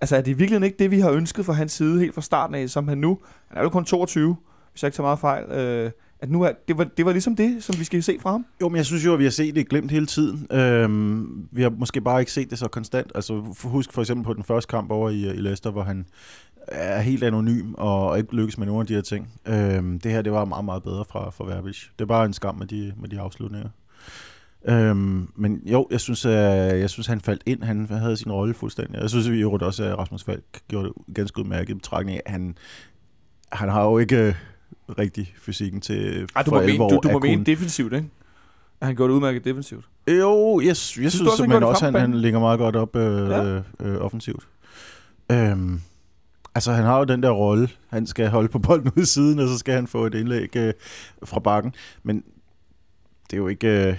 Speaker 2: Altså er det virkelig ikke det, vi har ønsket fra hans side helt fra starten af, som han nu, han er jo kun 22, hvis jeg ikke tager meget fejl, øh, at nu er, det, var, det var ligesom det, som vi skal se fra ham.
Speaker 3: Jo, men jeg synes jo, at vi har set det glemt hele tiden. Øhm, vi har måske bare ikke set det så konstant. Altså, husk for eksempel på den første kamp over i, øh, i Leicester, hvor han er helt anonym og ikke lykkes med nogen af de her ting. Øhm, det her, det var meget, meget bedre fra, fra Verbich. Det er bare en skam med de, med de afslutninger. Øhm, men jo, jeg synes, at, jeg synes, han faldt ind. Han havde sin rolle fuldstændig. Jeg synes i øvrigt også, at Rasmus Falk gjorde det ganske udmærket i betragtning af, at han, han har jo ikke øh, rigtig fysikken til
Speaker 2: Ej, du
Speaker 3: for
Speaker 2: må, mene,
Speaker 3: alvor
Speaker 2: du, du
Speaker 3: at
Speaker 2: må mene defensivt, ikke? At han gjorde det udmærket defensivt.
Speaker 3: Jo, jeg, jeg synes,
Speaker 2: du
Speaker 3: synes
Speaker 2: også, han
Speaker 3: simpelthen også, han,
Speaker 2: banen?
Speaker 3: ligger meget godt op øh,
Speaker 2: Ja.
Speaker 3: øh, offensivt. Øhm, altså, han har jo den der rolle. Han skal holde på bolden ude i siden, og så skal han få et indlæg øh, fra bakken. Men det er jo ikke... Øh,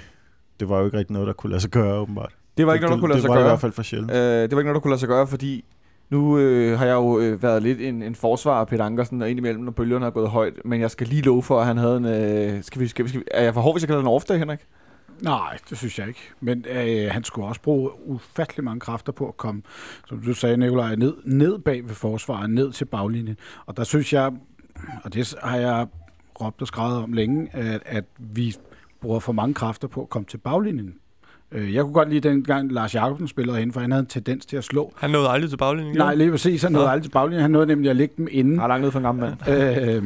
Speaker 3: det var jo ikke rigtig noget, der kunne lade sig gøre, åbenbart.
Speaker 2: Det var ikke noget, der kunne lade
Speaker 3: det
Speaker 2: sig
Speaker 3: var det i
Speaker 2: gøre.
Speaker 3: hvert fald for sjældent.
Speaker 2: Øh, det var ikke noget, der kunne lade sig gøre, fordi nu øh, har jeg jo øh, været lidt en, en forsvar af Peter Ankersen, og indimellem, når bølgerne har gået højt. Men jeg skal lige love for, at han havde en... Øh, skal vi, skal vi, skal vi, er jeg for hård, hvis jeg kalder den en off-day, Henrik?
Speaker 5: Nej, det synes jeg ikke. Men øh, han skulle også bruge ufattelig mange kræfter på at komme, som du sagde, Nikolaj, ned, ned bag ved forsvaret, ned til baglinjen. Og der synes jeg, og det har jeg råbt og skrevet om længe, at, at vi bruger for mange kræfter på at komme til baglinjen. Øh, Jeg kunne godt lide den gang, Lars Jacobsen spillede herinde, for han havde en tendens til at slå.
Speaker 4: Han nåede aldrig til baglinjen.
Speaker 5: Nej, lige præcis. Han nåede
Speaker 4: Nå.
Speaker 5: aldrig til baglinjen. Han nåede nemlig at lægge dem inden.
Speaker 2: Har langt ned for en gammel mand.
Speaker 5: Øh,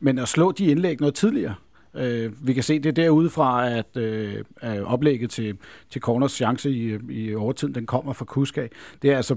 Speaker 5: men at slå de indlæg noget tidligere. Øh, vi kan se det derude fra, at øh, at oplægget til, til Corners chance i, i overtiden, den kommer fra Kusk af. Det er altså,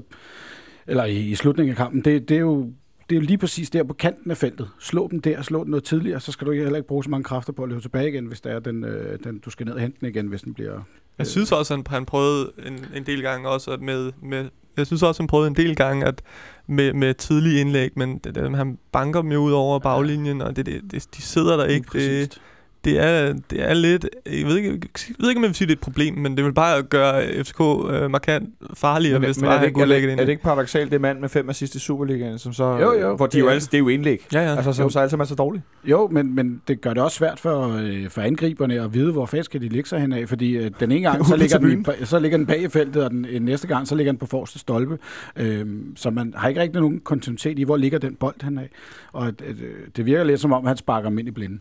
Speaker 5: eller i, i slutningen af kampen, det, det er jo det er jo lige præcis der på kanten af feltet. Slå dem der, slå den noget tidligere, så skal du heller ikke bruge så mange kræfter på at løbe tilbage igen, hvis det er den, øh, den du skal ned og hente den igen, hvis den bliver...
Speaker 4: Jeg synes også, at han, prøvede en, en del gange også at med, med... Jeg synes også, han prøvede en del gange at med, med tidlige indlæg, men det, det, han banker dem jo ud over baglinjen, og det, det, det, de sidder der ikke. Det. Det, er, det er lidt... Jeg ved, ikke, jeg ved ikke, om jeg vil sige, det er et problem, men det vil bare gøre FCK øh, markant farligere, hvis det
Speaker 2: men
Speaker 4: var,
Speaker 2: er, det ikke, er,
Speaker 4: lægge
Speaker 2: det,
Speaker 4: det
Speaker 2: er det ikke paradoxalt, det mand med fem assist i Superligaen, som så,
Speaker 5: Jo, jo,
Speaker 2: hvor de
Speaker 5: det
Speaker 2: jo
Speaker 5: er-
Speaker 2: altså, det er jo indlæg.
Speaker 4: Ja, ja.
Speaker 2: Altså, som
Speaker 5: Jo.
Speaker 2: så altid er så dårligt.
Speaker 5: Jo, men, men det gør det også svært for, øh, for angriberne at vide, hvor fast skal de ligge sig henad, fordi øh, den ene gang, så ligger, den, i, så ligger den bag i feltet, og den øh, næste gang, så ligger den på forreste stolpe. Øh, så man har ikke rigtig nogen kontinuitet i, hvor ligger den bold han af. Og øh, det virker lidt som om, han sparker dem ind i blinde.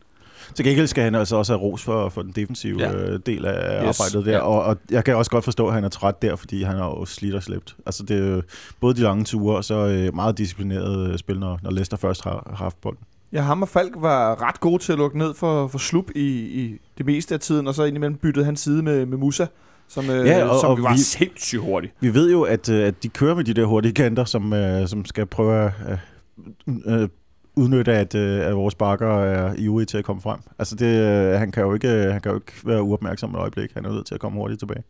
Speaker 3: Til gengæld skal han altså også have ros for, for den defensive
Speaker 4: Ja.
Speaker 3: ja. del af
Speaker 2: Yes.
Speaker 3: arbejdet der,
Speaker 2: Ja.
Speaker 3: og, og jeg kan også godt forstå, at han er træt der, fordi han har jo slidt og slæbt. Altså det er både de lange ture, og så øh, meget disciplineret øh, spil, når, når Leicester først har, har haft bolden.
Speaker 2: Ja, ham og Falk var ret gode til at lukke ned for, for slup i, i det meste af tiden, og så indimellem byttede han side med, med Musa, som, øh,
Speaker 3: Ja, og-
Speaker 2: som
Speaker 3: og
Speaker 2: var
Speaker 3: vi-
Speaker 2: sindssygt hurtig.
Speaker 3: Vi ved jo, at, øh, at de kører med de der hurtige kanter, som, øh, som skal prøve at øh, øh, udnytte, at, øh, at vores bakker er ivrige til at komme frem. Altså det, øh, han, kan jo ikke, øh, han kan jo ikke være uopmærksom et øjeblik. Han er nødt til at komme hurtigt tilbage.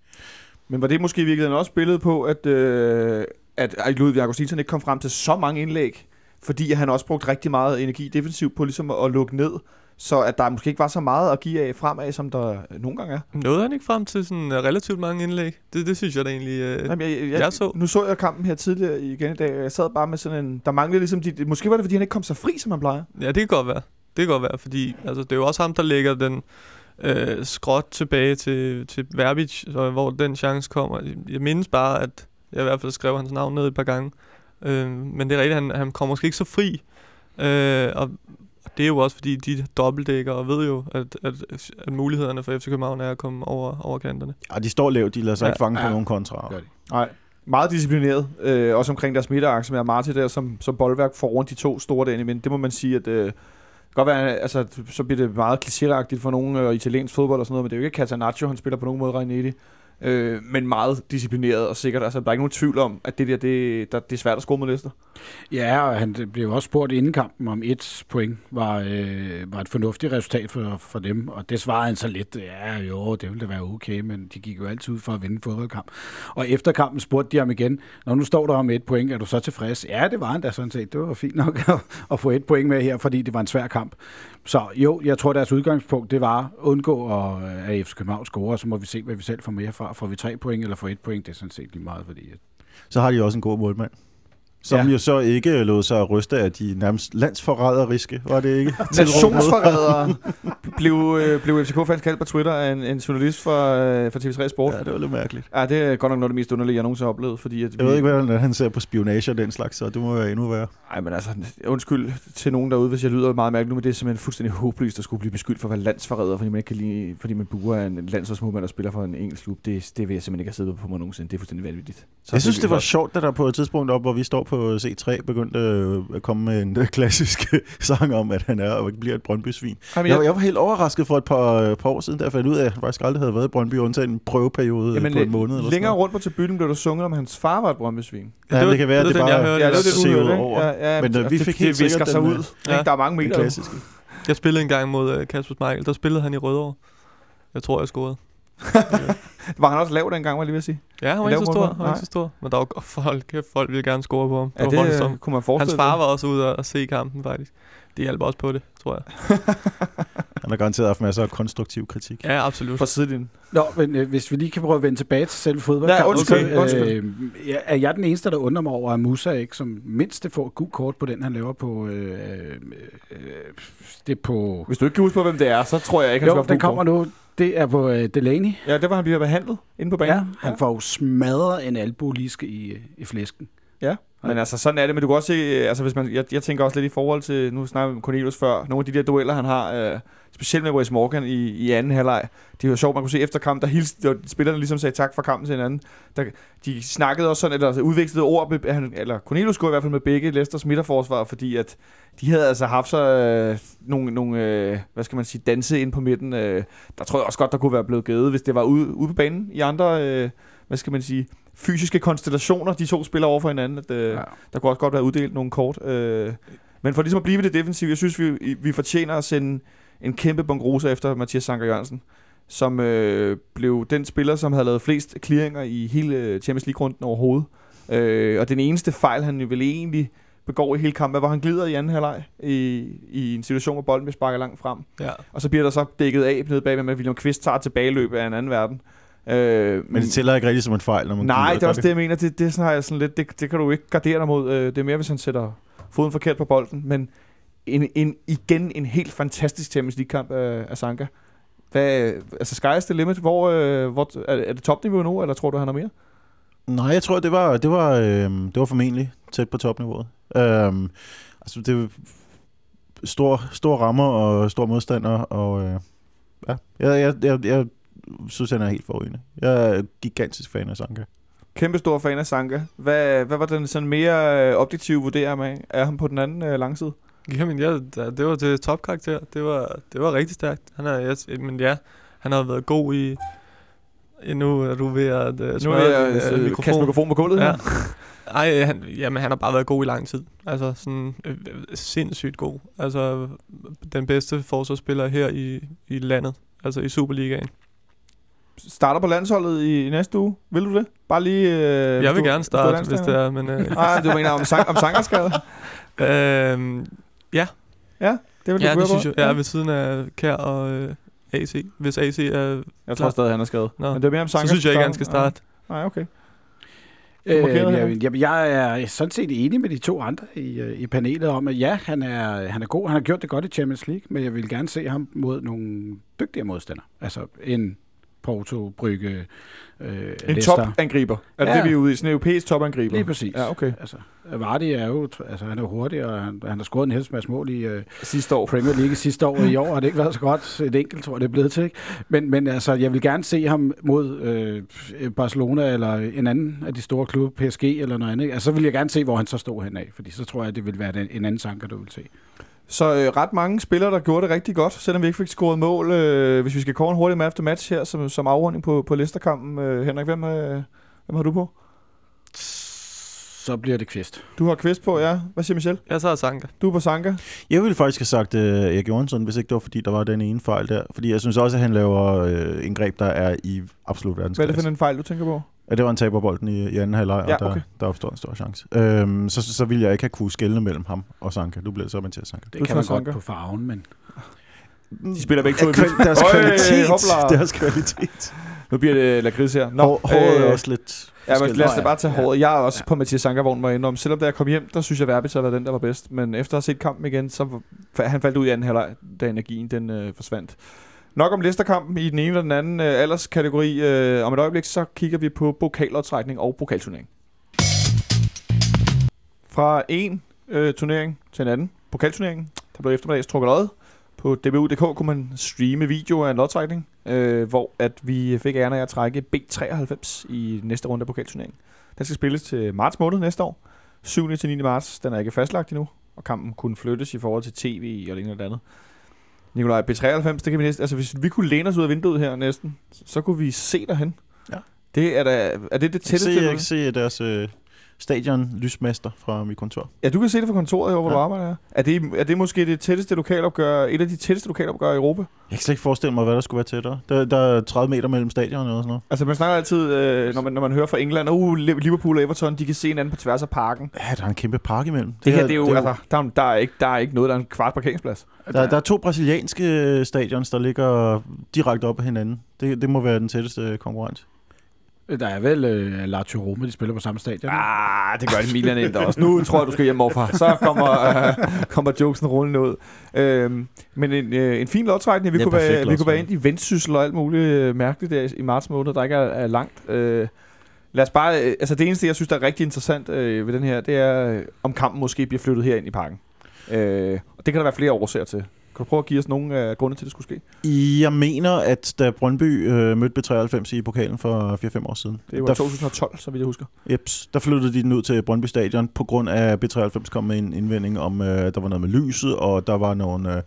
Speaker 2: Men var det måske i virkeligheden også billedet på, at, øh, at Ludvig Augustinsson ikke kom frem til så mange indlæg, fordi han også brugte rigtig meget energi defensivt på ligesom at lukke ned, så at der måske ikke var så meget at give af fremad, som der nogle gange er.
Speaker 4: Nåede han ikke frem til sådan øh, relativt mange indlæg? Det, det synes jeg da egentlig, øh,
Speaker 2: Jamen, jeg, jeg,
Speaker 4: jeg så.
Speaker 2: Nu så jeg kampen her tidligere igen i dag, og jeg sad bare med sådan en... Der manglede ligesom... De, måske var det, fordi han ikke kom så fri, som han plejer.
Speaker 4: Ja, det kan godt være. Det kan godt være, fordi altså, det er jo også ham, der lægger den øh, skråt tilbage til, til Verbic, hvor den chance kommer. Jeg mindes bare, at jeg i hvert fald skrev hans navn ned et par gange. Øh, men det er rigtigt, han, han kommer måske ikke så fri. Øh, og det er jo også, fordi de dobbeltdækker og ved jo, at, at, at mulighederne for FC København er at komme over, over kanterne.
Speaker 3: Ja, de står lavt, de lader sig
Speaker 4: Ja.
Speaker 3: ikke fange på
Speaker 5: Ja.
Speaker 3: nogen kontra.
Speaker 5: Gør de.
Speaker 2: Nej. Meget disciplineret. Øh, også omkring deres midterakse med Amati der, som, som boldværk foran de to store derinde. Men det må man sige, at... Øh, det kan godt være, altså, så bliver det meget klichéagtigt for nogle øh, italiensk fodbold og sådan noget, men det er jo ikke Catanaccio, han spiller på nogen måde Rainetti. Øh, men meget disciplineret og sikkert. Altså, der er ikke nogen tvivl om, at det der, det, der, det er svært at score mod Leicester.
Speaker 5: Ja, og han blev også spurgt inden kampen, om et point var, øh, var et fornuftigt resultat for, for dem, og det svarede han så lidt, ja jo, det ville da være okay, men de gik jo altid ud for at vinde fodboldkamp. Og efter kampen spurgte de ham igen, når nu står der om et point, er du så tilfreds? Ja, det var han da sådan set, det var fint nok at, at få et point med her, fordi det var en svær kamp. Så jo, jeg tror deres udgangspunkt, det var at undgå at, at FC København score, så må vi se, hvad vi selv får mere fra. Får vi tre point eller får et point, det er sådan set lige meget, fordi at
Speaker 3: Så har de også en god målmand. Som
Speaker 2: Ja.
Speaker 3: jo så ikke lod sig ryste af de nærmest landsforræderiske, var det ikke?
Speaker 2: Nationsforrædere blev, øh, blev FCK-fans kaldt på Twitter af en, en journalist fra, øh, fra TV3 Sport.
Speaker 3: Ja, det var lidt mærkeligt.
Speaker 2: Ja, det er godt nok noget af det mest underlige, jeg nogensinde har oplevet, fordi at
Speaker 3: Jeg ved ikke, hvordan han ser på spionage og den slags, så det må være endnu værre.
Speaker 2: Ej, men altså, undskyld til nogen derude, hvis jeg lyder meget mærkeligt nu, men det er simpelthen fuldstændig håbløst at skulle blive beskyldt for at være landsforræder, fordi man ikke kan lide, fordi man buer af en landsholdsmålmand og spiller for en engelsk klub. Det, det vil jeg simpelthen ikke have siddet på mig nogensinde. Det er fuldstændig vanvittigt. Så
Speaker 3: Jeg synes, det var
Speaker 2: vi-
Speaker 3: sjovt, at der på et tidspunkt op, hvor vi står på C3, begyndte øh, at komme med en øh, klassisk sang om, at han er og bliver et Brøndby-svin.
Speaker 2: Ej, men
Speaker 3: Jeg,
Speaker 2: jeg,
Speaker 3: jeg var helt overrasket for et par, øh, par år siden, da jeg fandt ud af, at han faktisk aldrig havde været i Brøndby, undtagen en prøveperiode
Speaker 2: jamen,
Speaker 3: på en måned. Eller
Speaker 2: længere
Speaker 3: sådan
Speaker 2: rundt på tribunen blev der sunget om, at hans far var et brøndbysvin.
Speaker 3: Ja,
Speaker 4: var-
Speaker 3: det kan være,
Speaker 4: det,
Speaker 3: det bare-
Speaker 4: jeg hørte.
Speaker 2: Ja, det det, hørte, ikke?
Speaker 3: over.
Speaker 2: Ja, ja,
Speaker 3: Men, øh, vi
Speaker 2: det-
Speaker 3: fik
Speaker 2: det,
Speaker 3: helt
Speaker 2: det
Speaker 3: sikkert
Speaker 2: sig ud. Ikke?
Speaker 4: Ja.
Speaker 2: Der er mange.
Speaker 3: Det klassiske.
Speaker 4: Jeg spillede en gang mod uh, Kasper Schmeichel. Der spillede han i Rødovre. Jeg tror, jeg scorede.
Speaker 2: Var han også lav dengang, var jeg lige ved at sige?
Speaker 4: Ja, han var ikke så stor. Han var ikke så stor. Men der var folk, kæft, folk ville gerne score på ham.
Speaker 2: Ja,
Speaker 4: Det
Speaker 2: det
Speaker 4: var
Speaker 2: øh, kunne man forestille
Speaker 4: Hans far var også ude og- og se kampen, faktisk. Det hjalp også på det, tror jeg.
Speaker 3: Han har garanteret haft masser af konstruktiv kritik.
Speaker 4: Ja, absolut.
Speaker 2: Fra sidelinjen.
Speaker 5: Nå, men øh, hvis vi lige kan prøve at vende tilbage til selve fodboldkampen.
Speaker 2: Ja, undskyld,
Speaker 5: så,
Speaker 2: undskyld.
Speaker 5: Øh, ja, er jeg den eneste, der undrer mig over, at Musa ikke som mindst det får et gult kort på den, han laver på... Øh, øh, øh, det på...
Speaker 2: Hvis du ikke kan huske på, hvem det er, så tror jeg ikke, han
Speaker 5: Jo,
Speaker 2: skal
Speaker 5: den kommer nu. Det er på øh, Delaney.
Speaker 2: Ja, det var han bliver behandlet inde på banen.
Speaker 5: Ja, han får jo smadret en albueliske i, øh, i flæsken.
Speaker 2: Men altså, sådan er det. Men du kan også se, øh, altså hvis man, jeg, jeg tænker også lidt i forhold til, nu snakker vi med Cornelius før, nogle af de der dueller, han har, øh, specielt med Wes Morgan i, i anden halvleg. Det jo sjovt, man kunne se efter kampen, der hilste, der, spillerne ligesom sagde tak for kampen til hinanden. Der, de snakkede også sådan, eller altså, udvekslede ord, med, han, eller Cornelius går i hvert fald med begge Leicesters midterforsvar, fordi at de havde altså haft så øh, nogle, nogle øh, hvad skal man sige, danse ind på midten. Øh, der tror jeg også godt, der kunne være blevet givet, hvis det var ude, ude på banen i andre, øh, hvad skal man sige, fysiske konstellationer, de to spiller over for hinanden. At, øh,
Speaker 5: Ja.
Speaker 2: der kunne også godt være uddelt nogle kort. Øh, men for ligesom at blive ved det defensive, jeg synes, vi, vi fortjener at sende en kæmpe bongrosa efter Mathias Sanker Jørgensen, som øh, blev den spiller, som havde lavet flest clearinger i hele Champions League-runden overhovedet. Øh, og den eneste fejl, han vel egentlig begår i hele kampen, var, han glider i anden halvleg i, i en situation, hvor bolden bliver sparket langt frem.
Speaker 4: Ja.
Speaker 2: Og så bliver der så dækket af nede bagved med, at William Kvist tager tilbageløb af en anden verden. Øh,
Speaker 3: Men det tæller ikke rigtig som en fejl, når man
Speaker 2: Nej, det er også det, jeg mener. Det, det, sådan, har jeg sådan lidt, det, det kan du ikke gardere dig mod. Øh, Det er mere, hvis han sætter foden forkert på bolden. Men en, en, igen en helt fantastisk Champions League-kamp af, af Sanka. Hvad, altså, sky is the limit. Hvor, øh, hvor, er, er det topniveau nu, eller tror du, han har mere?
Speaker 3: Nej, jeg tror, det var, det var, øh, det var formentlig tæt på topniveauet. Øhm, altså, det, stor, stor rammer og stor modstander, og øh, ja, jeg, jeg, jeg, jeg synes, han er helt forrygende. Jeg er gigantisk fan af Sanka.
Speaker 2: Kæmpe stor fan af Sanka. Hvad, hvad var den sådan mere øh, objektive vurdering af? Er han på den anden øh, langside?
Speaker 4: Jamen, ja, det var til topkarakter. Det var, det var rigtig stærkt. Han er, jeg, men ja, han har været god i... Ja, Nu er du ved at uh,
Speaker 2: Nu er
Speaker 4: smøre
Speaker 2: jeg
Speaker 4: din,
Speaker 2: øh,
Speaker 4: øh,
Speaker 2: mikrofon. kaste mikrofon på gulvet
Speaker 4: Ja.
Speaker 2: her.
Speaker 4: Ej, han, jamen, han har bare været god i lang tid. Altså sådan øh, øh, sindssygt god. Altså den bedste forsvarsspiller her i, i landet. Altså i Superligaen.
Speaker 2: Starter på landsholdet i, i næste uge. Vil du det? Bare lige... Øh,
Speaker 4: jeg vil
Speaker 2: du-
Speaker 4: gerne
Speaker 2: er
Speaker 4: starte, hvis det er, men... Øh,
Speaker 2: Nej, du mener om, sang, om sangerskade?
Speaker 4: øhm,
Speaker 2: Det vil du
Speaker 4: ja, det synes
Speaker 2: på?
Speaker 4: jeg. Ja, ved siden af Kær og øh, AC. Hvis AC er...
Speaker 2: Jeg tror stadig, han er skadet.
Speaker 4: Nå.
Speaker 2: Men det er mere om
Speaker 4: Så
Speaker 2: Sanka
Speaker 4: synes jeg ikke, han skal starte.
Speaker 2: Nej, okay.
Speaker 5: Øh,
Speaker 2: markerede her.
Speaker 5: jeg, jeg, jeg er sådan set enig med de to andre i, øh, i panelet om, at ja, han er, han er god. Han har gjort det godt i Champions League, men jeg vil gerne se ham mod nogle dygtigere modstandere. Altså en Porto, Brygge, øh,
Speaker 2: En
Speaker 5: Leicester.
Speaker 2: topangriber. Er det
Speaker 5: Ja.
Speaker 2: det, vi er ude i? Sådan en europæisk topangriber?
Speaker 5: Lige præcis.
Speaker 2: Ja, okay.
Speaker 5: Altså, Vardy er jo, altså han er hurtig, og han, han har scoret en helst masse mål i øh,
Speaker 2: Sidste år.
Speaker 5: Premier League sidste år, og i år har det ikke været så godt. Et enkelt, tror jeg, det er blevet til. Ikke? Men, men altså, jeg vil gerne se ham mod øh, Barcelona eller en anden af de store klubber, PSG eller noget andet. Altså, så vil jeg gerne se, hvor han så står henad, fordi så tror jeg, det vil være den- en anden sanker, du vil se.
Speaker 2: Så øh, ret mange spillere, der gjorde det rigtig godt, selvom vi ikke fik scoret mål. Øh, hvis vi skal kåre en hurtig match to match her, som, som afrunding på, på Leicester-kampen. Øh, Henrik, hvem, øh, hvem har du på?
Speaker 5: Så bliver det kvist.
Speaker 2: Du har kvist på, ja. Hvad siger Michel?
Speaker 4: Jeg så er Sanka.
Speaker 2: Du er på Sanka.
Speaker 3: Jeg ville faktisk have sagt uh, Erik Johansson, hvis ikke det var, fordi der var den ene fejl der. Fordi jeg synes også, at han laver uh, indgreb, der er i absolut
Speaker 2: Hvad er det
Speaker 3: verdensklasse.
Speaker 2: for en fejl, du tænker på?
Speaker 3: Ja, det var en taberbolden i, i anden halvleg, og
Speaker 2: Ja,
Speaker 3: der,
Speaker 2: okay.
Speaker 3: der opstår en stor chance. Øhm, så, så, så ville jeg ikke have kunne skelne mellem ham og Sanka. Du bliver så Mathias Sanka.
Speaker 5: Det
Speaker 2: Du
Speaker 5: kan man
Speaker 2: tager
Speaker 5: godt
Speaker 2: Sanka.
Speaker 5: på farven, men
Speaker 2: De spiller begge to i
Speaker 3: Kval- deres
Speaker 2: Øj,
Speaker 3: kvalitet.
Speaker 2: hopla.
Speaker 3: Deres kvalitet.
Speaker 2: Nu bliver det lakrids her.
Speaker 3: Nå, Hår, håret er
Speaker 2: øh,
Speaker 3: også lidt
Speaker 2: Ja, men lad os da bare tage
Speaker 5: Ja.
Speaker 2: håret. Jeg er også
Speaker 5: Ja.
Speaker 2: på Mathias Sankervogn, må jeg indrømme. Selvom da jeg kom hjem, der synes jeg, Verbitz har været den, der var bedst. Men efter at have set kampen igen, så var- han faldt ud i anden halvleg, da energien den øh, forsvandt. Nok om Leicester-kampen i den ene eller den anden øh, alderskategori. Øh, om et øjeblik, så kigger vi på pokaloptrækning og pokalturnering. Fra en øh, turnering til en anden. Pokalturneringen, der blev eftermiddags trukket lod. På dbu.dk kunne man streame video af en lodtrækning, øh, hvor at vi fik æren af at trække B93 i næste runde af pokalturneringen. Den skal spilles til marts måned næste år. 7. til 9. marts. Den er ikke fastlagt endnu, og kampen kunne flyttes i forhold til tv og det ene eller det andet. Nikolaj, B93, det kan vi næsten, altså hvis vi kunne læne os ud af vinduet her næsten, så kunne vi se derhen.
Speaker 3: Ja.
Speaker 2: Det er, da, er det det
Speaker 3: Jeg kan
Speaker 2: tætteste?
Speaker 3: se, jeg kan se deres øh, stadion lysmester fra mit kontor.
Speaker 2: Ja, du kan se det fra kontoret her, hvor ja. Du arbejder. Er det, er det måske det tætteste lokalopgør, et af de tætteste lokalopgør i Europa?
Speaker 3: Jeg kan slet ikke forestille mig, hvad der skulle være tættere. Der, der er 30 meter mellem stadionerne og sådan noget.
Speaker 2: Altså man snakker altid, øh, når, man, når man hører fra England, uh, Liverpool og Everton, de kan se hinanden på tværs af parken.
Speaker 3: Ja, der er en kæmpe park imellem.
Speaker 2: Det, det her, det er jo, altså, der, er- der, er ikke, der er ikke noget, der er en kvart parkeringsplads.
Speaker 3: Der, der er to brasilianske stadions, der ligger direkte op ad hinanden. Det, det må være den tætteste konkurrent.
Speaker 5: Der er vel øh, Lazio Roma, de spiller på samme stadion.
Speaker 2: Ah, det gør det Milan ind også. Nu tror jeg, du skal hjem overfra. Så kommer, øh, kommer jokesen rullende ud. Øhm, men en, øh, en fin lodtrækning. Vi,
Speaker 3: Ja,
Speaker 2: kunne være, vi kunne være
Speaker 3: lodtrækning.
Speaker 2: ind i vendsyssel og alt muligt øh, mærkeligt der i marts måned, der ikke er, er langt. Øh, lad os bare, øh, altså det eneste, jeg synes, der er rigtig interessant øh, ved den her, det er, øh, om kampen måske bliver flyttet her ind i parken. Øh, og det kan der være flere årsager til. Kan du prøve at give os nogle af grunde til, at det skulle ske?
Speaker 3: Jeg mener, at da Brøndby øh, mødte B93 i pokalen for 4-5 år siden,
Speaker 2: Det var
Speaker 3: der,
Speaker 2: 2012, så vidt jeg husker.
Speaker 3: jeps, der flyttede de den ud til Brøndby Stadion, på grund af, at B93 kom med en indvending om, øh, der var noget med lyset, og der var nogle øh,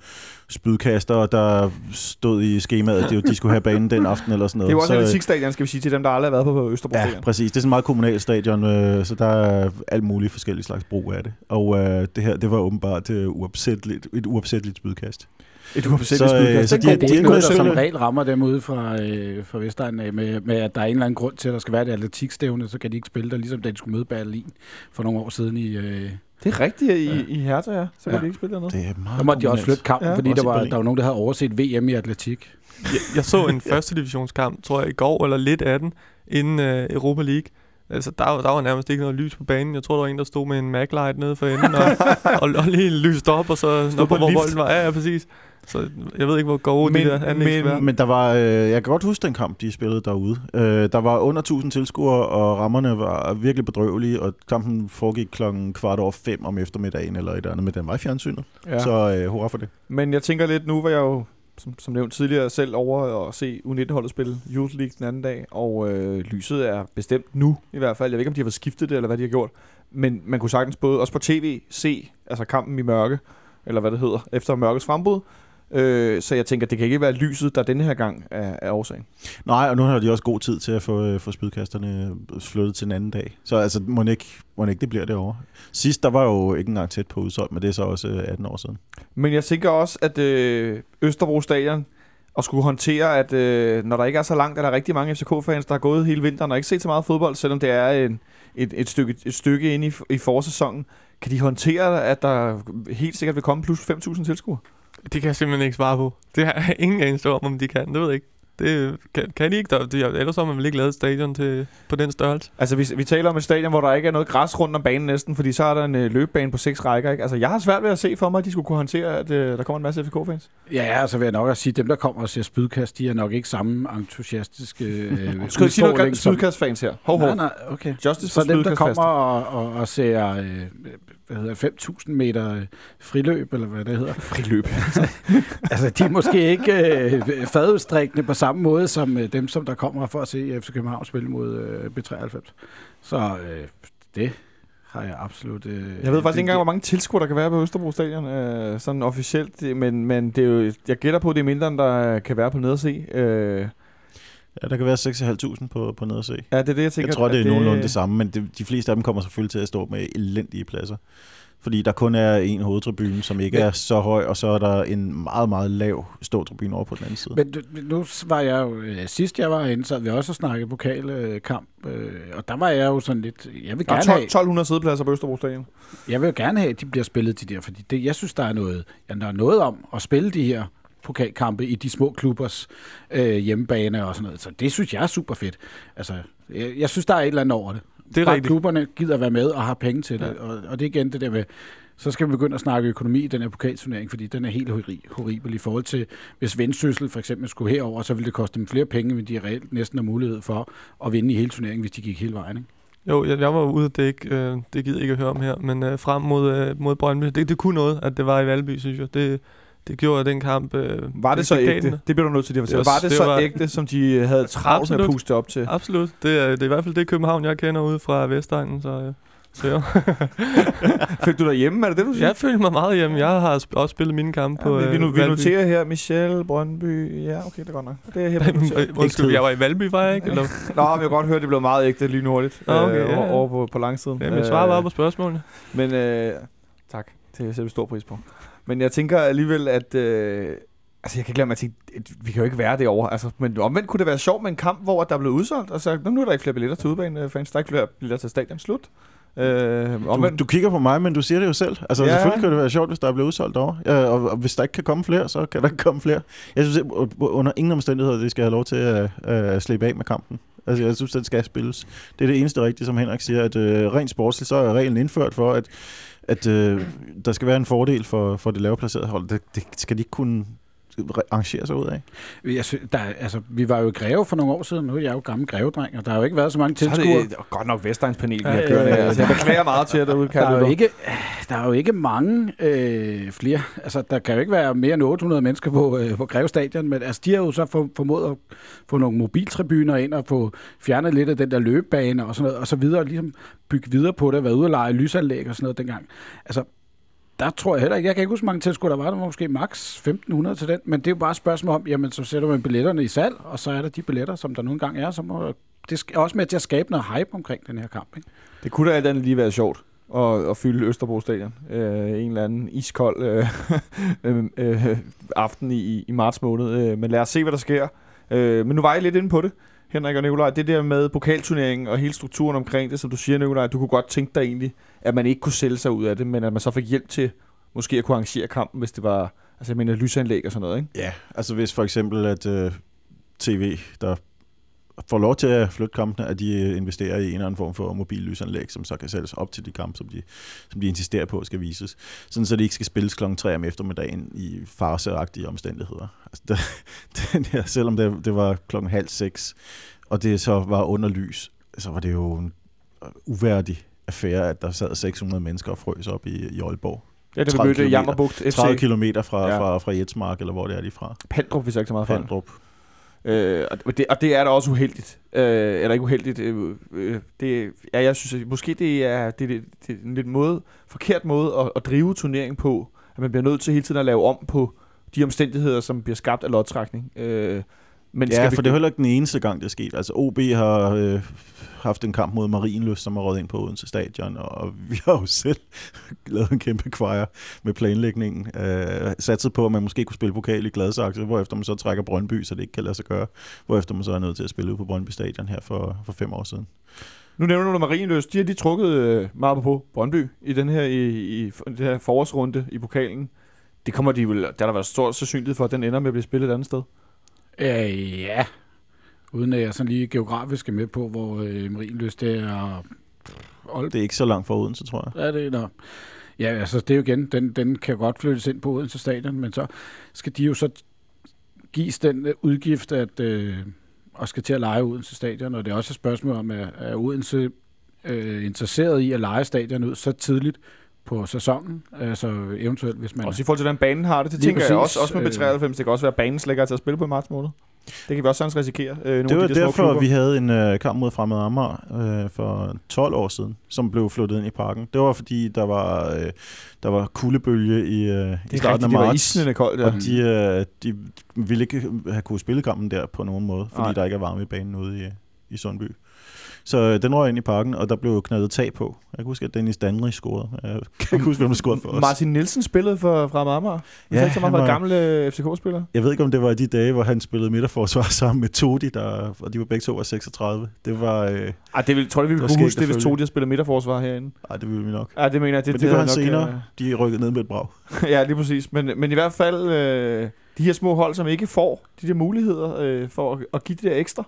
Speaker 3: spydkaster, der stod i skemaet, at de, de skulle have banen den aften eller sådan noget.
Speaker 2: Det er jo også
Speaker 3: Så,
Speaker 2: en
Speaker 3: øh,
Speaker 2: atletikstadion, skal vi sige, til dem, der aldrig har været på Østerbro
Speaker 3: Ja, præcis. Det er sådan en meget kommunalt stadion, øh, så der er alt muligt forskellige slags brug af det. Og øh, det her, det var åbenbart øh, uopsætteligt, et uopsætteligt spydkast.
Speaker 2: Et uopsætteligt
Speaker 3: Så, øh,
Speaker 2: spydkast.
Speaker 3: så
Speaker 2: Det
Speaker 3: de-
Speaker 5: Det er ikke
Speaker 3: de-
Speaker 5: noget, der
Speaker 3: de-
Speaker 5: som
Speaker 3: de-
Speaker 5: regel rammer dem ude fra, øh, fra Vestegnen af, med, med, at der er en eller anden grund til, at der skal være et atletikstævne, så kan de ikke spille der, ligesom da de skulle møde Berlin for nogle år siden i... Øh,
Speaker 2: Det er rigtigt i,
Speaker 5: Ja.
Speaker 2: i Hertha, ja. Så kan
Speaker 5: Ja.
Speaker 2: de ikke spille dernede.
Speaker 3: Det er meget
Speaker 5: der måtte de også flytte kampen,
Speaker 2: Ja,
Speaker 5: fordi
Speaker 3: også
Speaker 5: der var, der var nogen, der havde overset VM i atletik.
Speaker 4: Jeg, jeg så en første divisionskamp, tror jeg, i går, eller lidt af den, inden uh, Europa League. Altså, der, var- der var nærmest ikke noget lys på banen. Jeg tror, der var en, der stod med en maglight nede for enden, og, og, og lige lyst op, og så
Speaker 2: Stod
Speaker 4: når
Speaker 2: på
Speaker 4: hvor
Speaker 2: lift.
Speaker 4: bolden var. Ja, ja, præcis. Så jeg ved ikke, hvor gode
Speaker 2: Men-
Speaker 4: de der anlæg
Speaker 2: men-.
Speaker 3: Men der var, øh, jeg kan godt huske den kamp, de spillede derude. Øh, der var under 1000 tilskuere, og rammerne var virkelig bedrøvelige, og kampen foregik klokken kvart over fem om eftermiddagen eller et eller andet, men den var i fjernsynet.
Speaker 2: Ja.
Speaker 3: Ja. Så øh, hurra for det.
Speaker 2: Men jeg tænker lidt, nu var jeg jo, som, som nævnt tidligere, selv over at se U19-holdet spille Youth League den anden dag, og øh, lyset er bestemt nu i hvert fald. Jeg ved ikke, om de har fået skiftet det, eller hvad de har gjort. Men man kunne sagtens både, også på tv, se altså kampen i mørke, eller hvad det hedder, efter mørkets frembrud. Øh, så jeg tænker, det kan ikke være lyset, der denne her gang er, er årsagen.
Speaker 3: Nej, og nu har de også god tid til at få, øh, få spydkasterne flyttet til en anden dag. Så altså, må ikke, må ikke det bliver derovre. Sidst, der var jo ikke engang tæt på udsolgt, men det er så også øh, 18 år siden.
Speaker 2: Men jeg tænker også, at øh, Østerbro Stadion og skulle håndtere, at øh, når der ikke er så langt, er der rigtig mange FCK-fans, der har gået hele vinteren og ikke set så meget fodbold, selvom det er en, et, et, stykke, et stykke inde i, i forsæsonen. Kan de håndtere, at der helt sikkert vil komme plus 5.000 tilskuere?
Speaker 4: Det kan jeg simpelthen ikke svare på. Det har jeg ingen anelse om, om de kan. Det ved jeg ikke. Det kan, kan de ikke. Der, de, ellers har man vel ikke lavet et stadion til, på den størrelse.
Speaker 2: Altså, vi, vi taler om et stadion, hvor der ikke er noget græs rundt om banen næsten, fordi så er der en øh, løbebane på seks rækker. Ikke? Altså, jeg har svært ved at se for mig, at de skulle kunne håndtere, at øh, der kommer en masse FCK-fans.
Speaker 5: Ja, så vil jeg nok at sige, at dem, der kommer og ser spydkast, de er nok ikke samme entusiastiske øh,
Speaker 2: Skal du sige noget spydkast-fans her? Hov, hov.
Speaker 5: Nej, nej, okay.
Speaker 2: Justice for
Speaker 5: Så dem, der kommer og, og, og ser øh, hvad hedder, 5.000 meter øh, friløb, eller hvad det hedder,
Speaker 2: Friløb.
Speaker 5: altså, de er måske ikke øh, fadudstrækkende på samme måde som øh, dem, som der kommer for at se FC København spille mod øh, B93. Så øh, det har jeg absolut... Øh,
Speaker 2: Jeg ved faktisk
Speaker 5: det-
Speaker 2: ikke engang, hvor mange tilskuere, der kan være på Østerbro Stadion, øh, sådan officielt, men, men det er jo, jeg gætter på, at det er mindre, end der kan være på nederse. Øh,
Speaker 3: Ja, der kan være 6.500 på, på ned og se.
Speaker 2: ja, det er det, jeg tænker.
Speaker 3: Jeg tror,
Speaker 2: at
Speaker 3: det er nogenlunde det samme, men det, de fleste af dem kommer selvfølgelig til at stå med elendige pladser. Fordi der kun er en hovedtribune, som ikke
Speaker 2: Men-
Speaker 3: er så høj, og så er der en meget, meget lav ståtribune over på den anden side.
Speaker 5: Men nu var jeg jo, øh, sidst jeg var inde, så havde vi også snakket pokalkamp, øh, og der var jeg jo sådan lidt, jeg vil
Speaker 2: Der er
Speaker 5: gerne
Speaker 2: 12,
Speaker 5: have,
Speaker 2: 1200 sædepladser på Østerbro Stadion.
Speaker 5: jeg vil jo gerne have, at de bliver spillet de der, fordi det, jeg synes, der er noget, ja, der er noget om at spille de her pokalkampe i de små klubbers øh, hjemmebane og sådan noget. Så det synes jeg er super fedt. Altså, jeg, jeg synes, der er et eller andet over det.
Speaker 4: Det er
Speaker 5: Bare
Speaker 4: rigtigt.
Speaker 5: klubberne gider være med og har penge til det.
Speaker 4: Ja.
Speaker 5: Og, og det er igen det der med, så skal vi begynde at snakke økonomi i den her pokalturnering, fordi den er helt horri- horribel i forhold til, hvis Vendsyssel for eksempel skulle herover, så ville det koste dem flere penge, end de reelt næsten har mulighed for at vinde i hele turneringen, hvis de gik hele vejen. Ikke?
Speaker 4: Jo, jeg, jeg var ude, det, ikke, øh, det gider jeg ikke at høre om her, men øh, frem mod, øh, mod Brøndby, det, det kunne noget, at det var i Valby, synes jeg. Det, det gjorde den kamp... Øh,
Speaker 2: Var det så ægte?
Speaker 4: den.
Speaker 2: Det bliver du nødt til at fortælle.
Speaker 4: Var-
Speaker 2: det
Speaker 4: det
Speaker 2: så
Speaker 4: var-
Speaker 2: ægte, som de havde travlt med at puste op til?
Speaker 4: Absolut. Det er, det er i hvert fald det København, jeg kender ude fra Vestegnen, så... Øh, så jo.
Speaker 2: Fik du derhjemme, er det det, du siger?
Speaker 4: jeg følte mig meget hjemme. Jeg har sp- også spillet mine kampe på
Speaker 2: Ja, vi, vi,
Speaker 4: øh,
Speaker 2: nu- vi noterer her, Michel, Brøndby. Ja, okay, det er godt nok. Det er helt noteret.
Speaker 4: Undskyld, jeg var i Valby, var jeg ikke? Eller?
Speaker 2: Nå, men jeg kan godt høre, det blev meget ægte lige hurtigt.
Speaker 4: Nå, okay,
Speaker 2: øh,
Speaker 4: ja,
Speaker 2: over,
Speaker 4: ja.
Speaker 2: over på, på langsiden.
Speaker 4: Jamen, jeg svarer bare på spørgsmålene.
Speaker 2: Men øh, tak, det sætter vi stor pris på. Men jeg tænker alligevel, at... Øh, altså, jeg kan ikke lade mig at tænke, at vi kan jo ikke være derovre. Altså, men omvendt kunne det være sjovt med en kamp, hvor der blev udsolgt. Altså, nu er der ikke flere billetter til udbanefans. Der er ikke flere billetter til stadion. Slut. Øh,
Speaker 3: Du,
Speaker 2: omvendt,
Speaker 3: du kigger på mig, men du siger det jo selv. Altså,
Speaker 2: Ja.
Speaker 3: ja. selvfølgelig kan det være sjovt, hvis der er blevet udsolgt over. Ja, og, og, hvis der ikke kan komme flere, så kan der ikke komme flere. Jeg synes at under ingen omstændigheder, det skal have lov til at, at slippe af med kampen. Altså, jeg synes, den skal spilles. Det er det eneste rigtige, som Henrik siger, at øh, rent sportsligt, så er reglen indført for, at, at øh, der skal være en fordel for, for det lavere placerede hold. Det, det skal de ikke kunne arrangere sig ud af.
Speaker 5: Jeg synes, der, er- altså, vi var jo i Greve for nogle år siden. Nu er jeg jo gammel grevedreng, og der har jo ikke været så mange
Speaker 2: så er
Speaker 5: tilskuere.
Speaker 2: det øh, godt nok Vestegns panel, vi har kørt
Speaker 5: ja.
Speaker 2: Altså, jeg beklager meget til jer derude,
Speaker 5: Der er,
Speaker 2: kan
Speaker 5: jo ikke, der er jo ikke mange øh, flere. Altså, der kan jo ikke være mere end 800 mennesker på, øh, på Greve Stadion, men altså, de har jo så for, formået at få nogle mobiltribuner ind og få fjernet lidt af den der løbebane og sådan noget, og så videre, og ligesom bygge videre på det, være ude og lege lysanlæg og sådan noget dengang. Altså, der tror jeg heller ikke, jeg kan ikke huske, hvor mange tilskuere der var, der var måske maks 1500 til den, men det er jo bare et spørgsmål om, jamen så sætter man billetterne i salg, og så er der de billetter, som der nogle gange er, så må, det er også med til at skabe noget hype omkring den her kamp. Ikke?
Speaker 2: Det kunne da alt andet lige være sjovt at, at fylde Østerbro Stadion. Øh, en eller anden iskold øh, øh, øh, aften i, i marts måned. Øh, men lad os se, hvad der sker. Øh, men nu var jeg lidt inde på det, Henrik og Nikolaj. Det der med pokalturneringen og hele strukturen omkring det, som du siger, Nikolaj, du kunne godt tænke dig egentlig, at man ikke kunne sælge sig ud af det, men at man så fik hjælp til måske at kunne arrangere kampen, hvis det var altså, jeg mener, lysanlæg og sådan noget. Ikke?
Speaker 3: Ja, altså hvis for eksempel, at øh, tv, der får lov til at flytte kampene, at de øh, investerer i en eller anden form for mobil lysanlæg, som så kan sættes op til de kampe, som de, som de insisterer på skal vises. Sådan så det ikke skal spilles kl. 3 om eftermiddagen i farseagtige omstændigheder. Altså, der, den her, selvom det, det var klokken halv seks, og det så var under lys, så var det jo en øh, uværdig affære, at der sad 600 mennesker og frøs op i, i Aalborg.
Speaker 2: Ja, det
Speaker 3: 30
Speaker 2: vi mødte
Speaker 3: kilometer.
Speaker 2: Jammerbugt FC.
Speaker 3: 30 kilometer fra,
Speaker 2: Ja.
Speaker 3: fra, fra Jetsmark, eller hvor det er de fra.
Speaker 2: Pandrup, vi så ikke så meget fra.
Speaker 3: Pandrup.
Speaker 2: Øh, og, det, og det er da også uheldigt. Øh, eller ikke uheldigt. Øh, øh, det, ja, jeg synes, at måske det er, det, det, det er en lidt måde, forkert måde at, at drive turnering på. At man bliver nødt til hele tiden at lave om på de omstændigheder, som bliver skabt af lodtrækning. Øh, men
Speaker 3: Ja,
Speaker 2: vi,
Speaker 3: for det er heller ikke den eneste gang, det er sket. Altså OB har øh, haft en kamp mod Marienløs, som er råd ind på Odense Stadion, og vi har jo selv lavet en kæmpe kvejer med planlægningen. Øh, satset på, at man måske kunne spille pokal i Gladsaxe, hvorefter man så trækker Brøndby, så det ikke kan lade sig gøre. Hvorefter man så er nødt til at spille ud på Brøndby Stadion her for, for fem år siden.
Speaker 2: Nu nævner du Marienløs. De har de trukket øh, meget på Brøndby i den her, i, i, i den her forårsrunde i pokalen. Det kommer de vel, der har der været stor sandsynlighed for, at den ender med at blive spillet et andet sted.
Speaker 5: Øh, ja, uden at jeg sådan lige geografisk er med på, hvor øh, Marienlyst det er... Aalborg.
Speaker 3: Det er ikke så langt fra Odense, tror jeg.
Speaker 5: Er det, nå. Ja, altså det er jo igen, den, den kan godt flyttes ind på Odense Stadion, men så skal de jo så gives den øh, udgift, at øh, og skal til at lege Odense Stadion, og det er også et spørgsmål om, at, er Odense øh, interesseret i at lege stadion ud så tidligt på sæsonen, altså eventuelt hvis man...
Speaker 2: Også i forhold til, hvordan banen har det, det tænker jeg
Speaker 5: præcis.
Speaker 2: også, også med B93. Det kan også være, at banen slet ikke er til at spille på i marts måned. Det kan vi også sagtens risikere. Øh, nogle
Speaker 3: Det var
Speaker 2: de der
Speaker 3: derfor,
Speaker 2: klubber.
Speaker 3: vi havde en øh, kamp mod Fremad Amager øh, for 12 år siden, som blev flyttet ind i parken. Det var fordi, der var, øh, der var kuldebølge i, øh, i
Speaker 2: det
Speaker 3: starten
Speaker 2: rigtigt,
Speaker 3: af
Speaker 2: det var
Speaker 3: marts.
Speaker 2: isnende koldt.
Speaker 3: Og
Speaker 2: Ja.
Speaker 3: de, øh, de ville ikke have kunne spille kampen der på nogen måde, fordi.
Speaker 2: Nej.
Speaker 3: der ikke er varme i banen ude i, i Sundby. Så øh, den røg ind i parken, og der blev knaldet tag på. Jeg kan huske, at Dennis Danri scorede. Jeg kan ikke huske, hvem der scorede for os.
Speaker 2: Martin Nielsen spillede for fra Amager. Ja, ikke så meget
Speaker 3: var-
Speaker 2: gamle øh, FCK-spiller.
Speaker 3: Jeg ved ikke, om det var de dage, hvor han spillede midterforsvar sammen med Todi, der, og de var begge to var 36. Det var... Øh,
Speaker 2: Ej, det vil, tror jeg, vi kunne huske det, hvis
Speaker 3: at
Speaker 2: to de har spillet midterforsvar herinde.
Speaker 3: ej, det ville vi nok.
Speaker 2: Ja, det mener jeg. Det,
Speaker 3: Men det, det han
Speaker 2: nok,
Speaker 3: senere. De rykkede ned med et brag.
Speaker 2: øh, ja, lige præcis. Men, men i hvert fald, øh, de her små hold, som ikke får de der muligheder øh, for at, at give det der ekstra.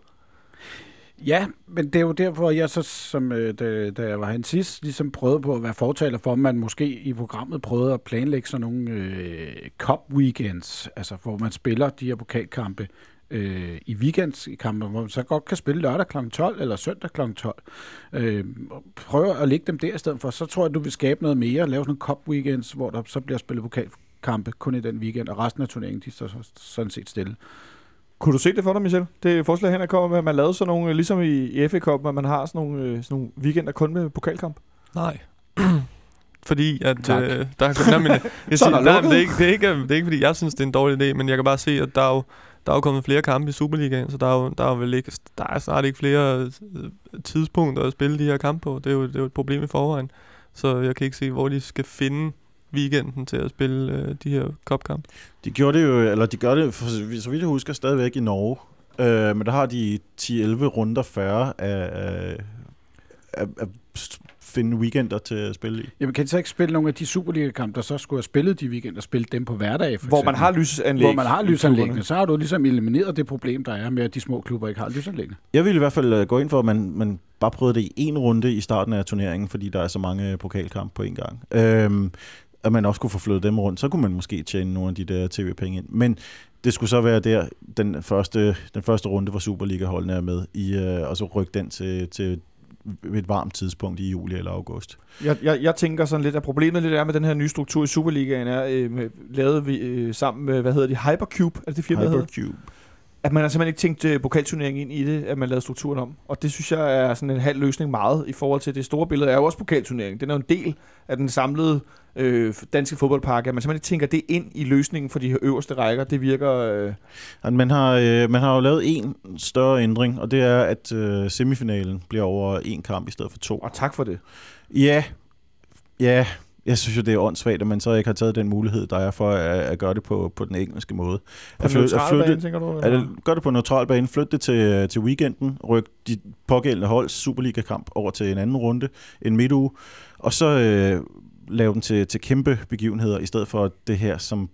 Speaker 5: Ja, men det er jo derfor, jeg så, som øh, da, da jeg var herinde sidst, ligesom prøvede på at være fortaler for, at man måske i programmet prøvede at planlægge sådan nogle øh, cup weekends, altså hvor man spiller de her pokalkampe øh, i weekendskampe, hvor man så godt kan spille lørdag kl. 12 eller søndag kl. 12. Øh, prøv prøve at lægge dem der i stedet for, så tror jeg, du vil skabe noget mere, lave sådan nogle cup weekends, hvor der så bliver spillet pokalkampe kun i den weekend, og resten af turneringen, de står så, sådan set stille.
Speaker 2: Kunne du se det for dig, Michel? Det forslag, Henrik kommer med, at man lavede sådan nogle, øh, ligesom i, i FA Cup, at man har sådan nogle, øh, sådan nogle weekender kun med pokalkamp.
Speaker 4: Nej. fordi at
Speaker 5: Tak.
Speaker 4: øh, der er nej, men, jeg
Speaker 2: Så er
Speaker 4: siger,
Speaker 2: der
Speaker 4: nej, men det, er ikke, det, er ikke, det er ikke fordi jeg synes det er en dårlig idé, men jeg kan bare se at der er jo der er jo kommet flere kampe i Superligaen, så der er jo der er jo vel ikke der er snart ikke flere øh, tidspunkter at spille de her kampe på. Det er jo det er jo et problem i forvejen. Så jeg kan ikke se hvor de skal finde weekenden til at spille øh, de her cupkampe.
Speaker 3: De gjorde det jo, eller de gør det, for så vidt- jeg husker, stadigvæk i Norge. Øh, men der har de 10-11 runder færre af, af, af, af finde weekender til at spille i.
Speaker 5: Jamen, kan de så ikke spille nogle af de Superliga-kampe, der så skulle have spillet de weekender, spille dem på hverdag, for
Speaker 2: Hvor
Speaker 5: eksempel?
Speaker 2: man har lysanlæg.
Speaker 5: hvor man har lysanlæggene, så har du ligesom elimineret det problem, der er med, at de små klubber ikke har lysanlæggene.
Speaker 3: Jeg vil i hvert fald øh, gå ind for, at man, man bare prøvede det i en runde i starten af turneringen, fordi der er så mange pokalkampe på en gang. Øhm, at man også kunne få flyttet dem rundt, så kunne man måske tjene nogle af de der tv-penge ind. Men det skulle så være der, den første, den første runde, hvor Superliga-holdene er med, i, øh, og så rykke den til, til et varmt tidspunkt i juli eller august.
Speaker 2: Jeg, jeg, jeg tænker sådan lidt, at problemet lidt er med den her nye struktur i Superligaen er, øh, lavet vi øh, sammen med, hvad hedder de, Hypercube, er det det firma, der hedder? At man har simpelthen ikke tænkt øh, pokalturneringen ind i det, at man lavede strukturen om. Og det synes jeg er sådan en halv løsning meget i forhold til det store billede. er jo også pokalturneringen. Den er jo en del af den samlede øh, danske fodboldpakke. At man simpelthen ikke tænker det ind i løsningen for de her øverste rækker. Det virker... Øh,
Speaker 3: Man har, øh, man har jo lavet en større ændring, og det er, at øh, semifinalen bliver over en kamp i stedet for to.
Speaker 2: og tak for det.
Speaker 3: Ja, ja, jeg synes jo, det er åndssvagt, at man så ikke har taget den mulighed, der er for at, at gøre det på, på den engelske måde.
Speaker 2: På
Speaker 3: At flytte- at flytte-
Speaker 2: tænker du?
Speaker 3: At gør det på en neutral bane, flytte det til, til weekenden, ryk de pågældende holds Superliga-kamp over til en anden runde, en midtuge, og så øh, lave den til, til kæmpe begivenheder, i stedet for det her, som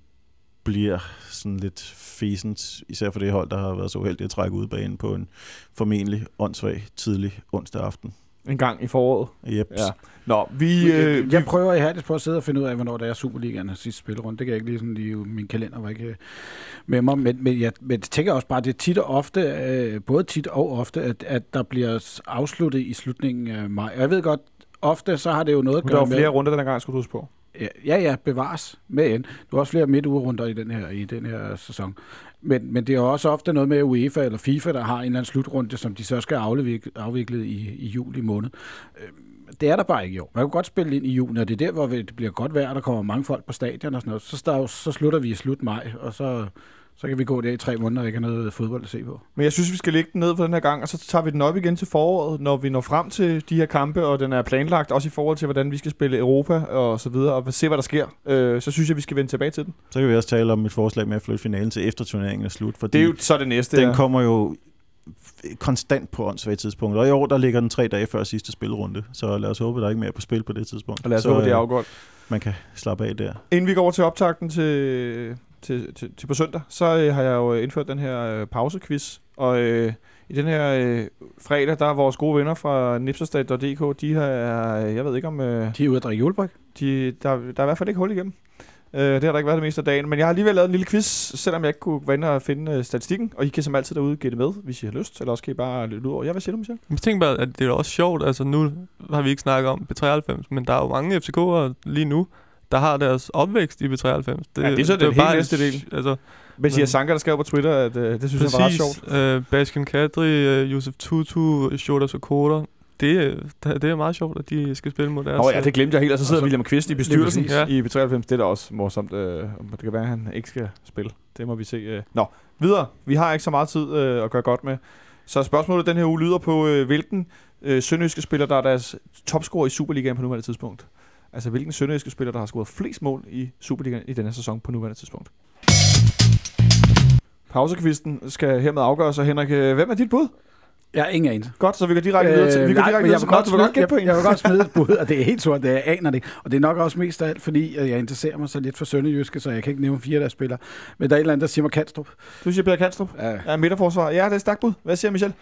Speaker 3: bliver sådan lidt fæsent, især for det hold, der har været så uheldig at trække ud banen på en formentlig åndssvag tidlig onsdag aften.
Speaker 2: En gang i foråret.
Speaker 3: Yep.
Speaker 2: Ja. Nå, vi... Øh,
Speaker 5: Øh, jeg prøver ihærdigt på at sidde og finde ud af, hvornår det er Superligaen sidste spilrunde. Det kan jeg ikke lige sådan lige, min kalender var ikke øh, med mig. Men, men, jeg, men jeg tænker også bare, at det er tit og ofte, øh, både tit og ofte, at, at der bliver afsluttet i slutningen af maj. Og jeg ved godt, ofte så har det jo noget at
Speaker 2: der
Speaker 5: gøre
Speaker 2: var
Speaker 5: med...
Speaker 2: flere runder den gang, skulle du huske på.
Speaker 5: Ja, ja, ja, bevares med en. Du har også flere midtugerunder i den her, i den her sæson. Men, men det er også ofte noget med UEFA eller FIFA, der har en eller anden slutrunde, som de så skal afvikle, afvikle i, i juli måned. Øhm, det er der bare ikke i år. Man kan godt spille ind i juni, og det er der, hvor det bliver godt vejr, og der kommer mange folk på stadion og sådan noget. Så, der, så slutter vi i slut maj, og så, så kan vi gå der i tre måneder og ikke have noget fodbold at se på.
Speaker 2: Men jeg synes, vi skal lægge den ned for den her gang, og så tager vi den op igen til foråret, når vi når frem til de her kampe, og den er planlagt, også i forhold til, hvordan vi skal spille Europa og så videre, og se, hvad der sker. Øh, så synes jeg, vi skal vende tilbage til den.
Speaker 3: Så kan vi også tale om et forslag med at flytte finalen til efter turneringen er slut, fordi
Speaker 2: Det er jo så det næste.
Speaker 3: den
Speaker 2: ja.
Speaker 3: kommer jo konstant på åndssvage tidspunkter. Og i år, der ligger den tre dage før sidste spilrunde, så lad os håbe, der er ikke mere på spil på det tidspunkt.
Speaker 2: Og lad os
Speaker 3: så,
Speaker 2: håbe, det er
Speaker 3: øh,
Speaker 2: afgjort.
Speaker 3: man kan slappe af der.
Speaker 2: Inden vi går over til optakten til, til, til, til på søndag, så øh, har jeg jo indført den her øh, pausequiz. Og øh, i den her øh, fredag, der er vores gode venner fra nipserstad.dk, de har, øh, jeg ved ikke om, øh,
Speaker 5: De er ude at drikke julebryg.
Speaker 2: de, der, der er i hvert fald ikke hul igennem. Øh, det har der ikke været det meste af dagen, men jeg har alligevel lavet en lille quiz, selvom jeg ikke kunne gå ind og finde øh, statistikken, og I kan som altid derude gætte med, hvis I har lyst, eller også kan I bare lytte ud over. Ja, hvad siger du, Michel?
Speaker 4: Jeg tænker bare, at det er også sjovt. Altså nu har vi ikke snakket om B93, men der er jo mange FCK'ere lige nu, der har deres opvækst i B93. Det,
Speaker 2: Ja, det er så den
Speaker 4: jo
Speaker 2: helt næste del.
Speaker 4: Altså,
Speaker 2: Men siger Sanka, der skrev på Twitter, at øh, det synes jeg var ret sjovt.
Speaker 4: præcis. Øh, Baskin Kadri, øh, Josef Tutu, Shota Sokoda. Det, øh, det det er meget sjovt, at de skal spille mod deres...
Speaker 2: Nå ja, det glemte jeg helt, og så sidder
Speaker 5: Og så-
Speaker 2: William Kvist i bestyrelsen
Speaker 4: præcis. Ja.
Speaker 2: i B93. Det er da også morsomt. Øh, det kan være, at han ikke skal spille. Det må vi se. Øh. Nå, videre. Vi har ikke så meget tid øh, at gøre godt med. Så spørgsmålet den her uge lyder på, øh, hvilken øh, sønderjyske spiller, der er deres topscorer i Superligaen på nuværende tidspunkt. Altså, hvilken sønderjyske spiller, der har scoret flest mål i Superligaen i denne sæson på nuværende tidspunkt. Pausekvisten skal hermed afgøres, og Henrik, øh, hvem er dit bud?
Speaker 5: Jeg har ingen anelse.
Speaker 2: Godt, så vi går direkte videre til, vi går
Speaker 5: nej,
Speaker 2: direkte videre
Speaker 5: jeg
Speaker 2: til
Speaker 5: vil godt
Speaker 2: godt
Speaker 5: smide,
Speaker 2: på
Speaker 5: jeg,
Speaker 2: en.
Speaker 5: jeg vil godt smide et bud, og det er helt sort, det er, jeg aner det. Og det er nok også mest af alt, fordi at jeg interesserer mig så lidt for Sønderjyske, så jeg kan ikke nævne fire, der spiller. Men der er et eller andet, der siger mig Kanstrup.
Speaker 2: Du siger Peter Kanstrup.
Speaker 5: Ja.
Speaker 2: Ja, midterforsvar. Ja, det er stærkt bud. Hvad siger Michel?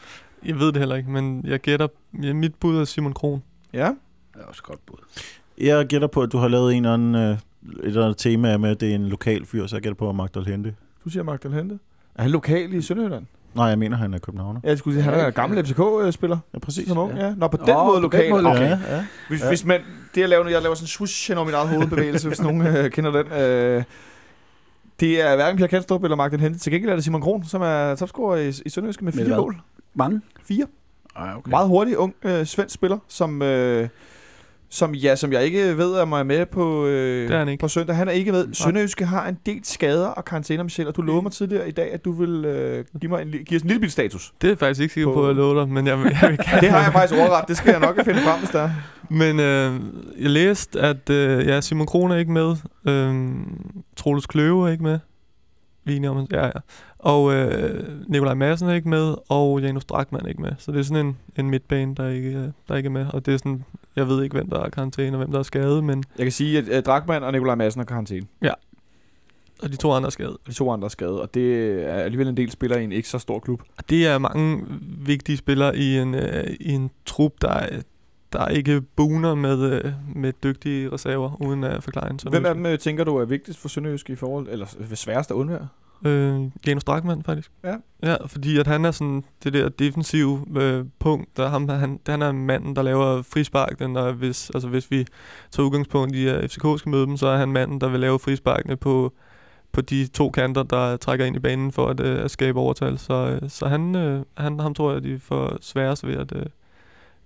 Speaker 4: Jeg ved det heller ikke, men jeg gætter... Ja, mit bud er Simon Kron.
Speaker 2: Ja.
Speaker 5: Det er også et godt bud.
Speaker 3: Jeg gætter på, at du har lavet en eller anden, øh, et eller andet tema med, at det er en lokal fyr, så jeg gætter på, at Magdal Hente.
Speaker 2: Du siger Magdal Hente. Er han lokal i Sønderjylland?
Speaker 3: Nej, jeg mener, han er københavner.
Speaker 2: Ja, jeg skulle sige, han er en gammel FCK-spiller.
Speaker 3: Ja, præcis.
Speaker 2: Som ung, ja. Nå, på den
Speaker 5: Nå,
Speaker 2: måde lokal.
Speaker 5: måde
Speaker 2: okay.
Speaker 3: Ja, ja.
Speaker 2: Hvis,
Speaker 3: Ja.
Speaker 2: hvis man, det jeg laver nu, jeg laver sådan en swoosh hen over min eget hovedbevægelse, hvis nogen øh, kender den. Øh, det er hverken Pierre Kanstrup eller Magdal Hente. Til gengæld er det Simon Kron, som er topscorer i, i Sønderjyske med
Speaker 5: Med
Speaker 2: fire
Speaker 5: hvad?
Speaker 2: mål.
Speaker 5: Mange?
Speaker 2: Fire.
Speaker 5: Ej,
Speaker 2: Okay. Meget hurtig, ung øh, svensk spiller, som, øh, som, ja, som jeg ikke ved, om er med på, øh,
Speaker 4: Det er han ikke.
Speaker 2: på søndag. Han er ikke med. Sønderjyske har en del skader og karantæner, Michel, og du lovede mig tidligere i dag, at du vil øh, give, mig en, give os en lille bit status.
Speaker 4: Det er jeg faktisk ikke sikker på,
Speaker 2: På-
Speaker 4: at jeg lover dig, men jeg, jeg vil gerne.
Speaker 2: Det har jeg faktisk overret. Det skal jeg nok finde frem, hvis der er.
Speaker 4: Men øh, jeg læste, at øh, ja, Simon Kron er ikke med. Øh, Troels Kløve er ikke med. Vi er enige om, ja, ja. Og øh, Nikolaj Madsen er ikke med, og Janus Drakman er ikke med. Så det er sådan en, en midtbane, der ikke, øh, der ikke er med. Og det er sådan, jeg ved ikke, hvem der er karantæne og hvem der er skadet, men
Speaker 2: Jeg kan sige, at uh, Drakman og Nikolaj Madsen er karantæne.
Speaker 4: og de to andre er skadet.
Speaker 2: De to andre er skadet, og det er alligevel en del spillere i en ikke så stor klub.
Speaker 4: Og det er mange vigtige spillere i en, øh, i en trup, der, er- der ikke buner med, øh, med dygtige reserver, uden at forklare en sådan
Speaker 2: Hvem af dem øh, tænker du er vigtigst for Sønderjysk i forhold, eller øh, sværest at undvære?
Speaker 4: Øh, Janus Drakman, faktisk.
Speaker 2: Ja.
Speaker 4: Ja, fordi at han er sådan det der defensive øh, punkt, der ham, han, han er manden, der laver frisparkene, og hvis, altså hvis vi tager udgangspunkt i, at FCK skal møde dem, så er han manden, der vil lave frisparkene på, på de to kanter, der trækker ind i banen for at, øh, at skabe overtal. Så, øh, så han, øh, han, ham tror jeg, de får sværest ved at, øh,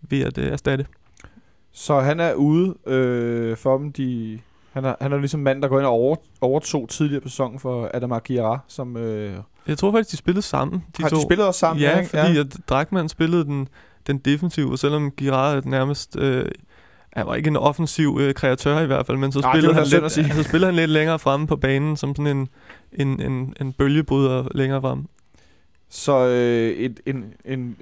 Speaker 4: ved at øh, erstatte.
Speaker 2: Så han er ude øh, for dem. De, han, er, han er ligesom mand, der går ind og over, overtog tidligere på sæsonen for Adama Giara, som... Øh,
Speaker 4: Jeg tror faktisk, de spillede sammen, de
Speaker 2: har
Speaker 4: to.
Speaker 2: de spillet også sammen?
Speaker 4: Ja,
Speaker 2: ikke?
Speaker 4: fordi at Drakman spillede den, den defensive, og selvom Girard nærmest... Øh, han var ikke en offensiv øh, kreatør i hvert fald, men så
Speaker 2: Nej,
Speaker 4: spillede, han lidt, så spillede han lidt længere fremme på banen, som sådan en, en, en, en bølgebryder længere frem.
Speaker 2: Så øh, et, en, en, en,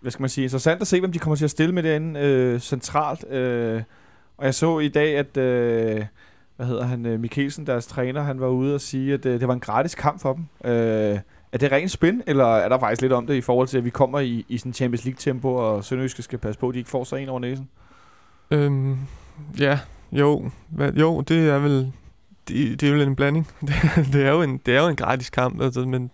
Speaker 2: hvad skal man sige, interessant at se, hvem de kommer til at stille med derinde øh, centralt. Øh, og jeg så i dag, at øh, hvad hedder han, øh, Mikkelsen, deres træner, han var ude og sige, at øh, det var en gratis kamp for dem. Øh, er det rent spin, eller er der faktisk lidt om det i forhold til, at vi kommer i, i sådan Champions League-tempo, og Sønderjyske skal passe på, at de ikke får sig en over næsen?
Speaker 4: Øhm, ja, jo. Hva, jo, det er vel det, det er vel en blanding. Det, det, er jo en, det er jo en gratis kamp, altså, men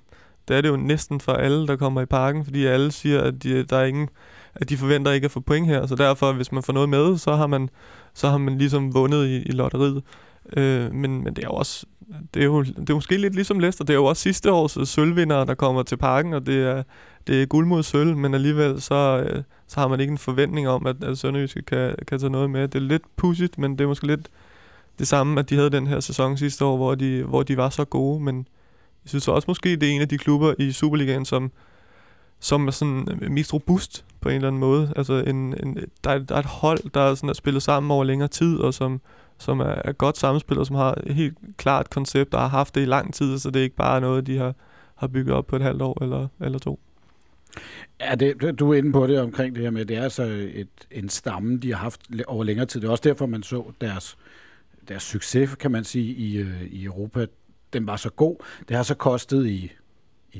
Speaker 4: det er det jo næsten for alle, der kommer i parken, fordi alle siger, at de, der er ingen, at de forventer ikke at få point her, så derfor, hvis man får noget med, så har man, så har man ligesom vundet i, i lotteriet. Øh, men, men det er jo også, det er jo det er måske lidt ligesom Leicester, det er jo også sidste års øh, sølvvinder, der kommer til parken, og det er, det er guld mod sølv, men alligevel så, øh, så har man ikke en forventning om, at, at Sønderjyske kan, kan tage noget med. Det er lidt pudsigt, men det er måske lidt det samme, at de havde den her sæson sidste år, hvor de, hvor de var så gode, men jeg synes også måske, det er en af de klubber i Superligaen, som, som er sådan øh, mest robust på en eller anden måde. Altså en, en, der, er, der er et hold, der er, sådan, er spillet sammen over længere tid, og som, som er, er godt samspillet, og som har et helt klart koncept, og har haft det i lang tid, så det er ikke bare noget, de har, har bygget op på et halvt år eller, eller to.
Speaker 5: Ja, det, du er inde på det omkring det her med, det er altså et, en stamme, de har haft over længere tid. Det er også derfor, man så deres, deres succes, kan man sige, i, øh, i Europa. Den var så god. Det har så kostet i,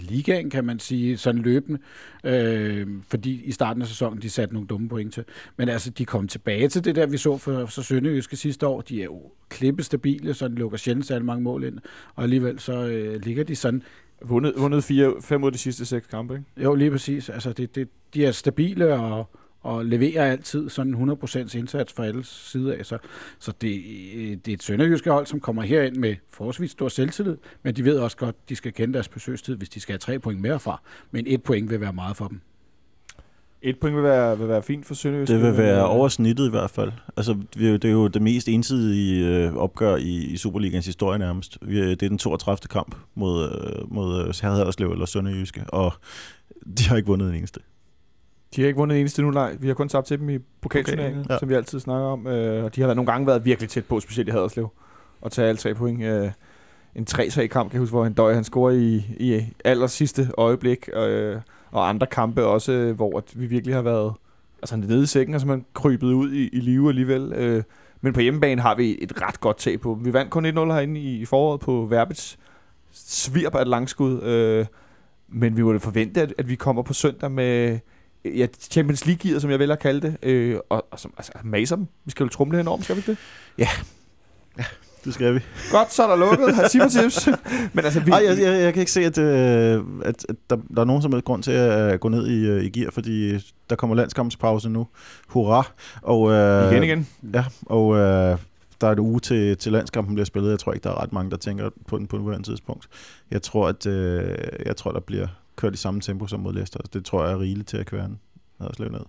Speaker 5: i ligaen, kan man sige, sådan løbende. Øh, fordi i starten af sæsonen, de satte nogle dumme point til. Men altså, de kom tilbage til det der, vi så for, for Sønderjyske sidste år. De er jo klippestabile, så de lukker sjældent særlig mange mål ind. Og alligevel så øh, ligger de sådan
Speaker 2: Vundet, vundet fire, fem ud af de sidste seks kampe, ikke?
Speaker 5: Jo, lige præcis. Altså, det, det, de er stabile og, og leverer altid sådan 100% indsats fra alle sider af. Så, så det, det er et sønderjyske hold, som kommer herind med forholdsvis stor selvtillid, men de ved også godt, at de skal kende deres besøgstid, hvis de skal have tre point mere fra. Men et point vil være meget for dem.
Speaker 2: Et point vil være, vil være fint for Sønderjyske.
Speaker 3: Det vil være
Speaker 2: øh,
Speaker 3: over snittet i hvert fald. Altså, det er jo det mest ensidige øh, opgør i, i Superligans historie nærmest. Det er den 32. kamp mod, øh, mod øh, Herredslev eller Sønderjyske, og de har ikke vundet en eneste.
Speaker 2: De har ikke vundet en eneste nu, nej. Vi har kun tabt til dem i pokalturneringen,
Speaker 3: Ja.
Speaker 2: ja. som vi altid snakker om. Øh, og de har været, nogle gange været virkelig tæt på, specielt i Haderslev, at tage alle tre point. Øh, en 3-3-kamp, kan jeg huske, hvor han døj, han scorer i, i aller sidste øjeblik. Øh, og andre kampe også, øh, hvor at vi virkelig har været altså, nede i sækken, og så man krybet ud i, i live alligevel. Øh, men på hjemmebane har vi et ret godt tag på. dem. Vi vandt kun 1-0 herinde i, i foråret på Verbits svirp af et langskud. Øh, men vi må forvente, at, at vi kommer på søndag med ja, Champions League-gear, som jeg vil at kalde det, øh, og, og som, altså, maser dem. Vi skal jo trumle enormt, skal vi ikke det?
Speaker 3: Det skal vi.
Speaker 2: Godt, så er der lukket. Tips. Men altså, vi,
Speaker 3: Ej, jeg, jeg, jeg kan ikke se, at, øh, at, at der, der er nogen som helst grund til at gå ned i, øh, i gear, fordi der kommer landskampspause nu. Hurra! Og, øh,
Speaker 2: igen igen.
Speaker 3: Ja, og øh, der er et uge til, til landskampen bliver spillet. Jeg tror ikke, der er ret mange, der tænker på den på nuværende tidspunkt. Jeg tror, at øh, jeg tror, der bliver kørt i samme tempo som mod Leicester. Det tror jeg er rigeligt til at kværne. Haderslev ned.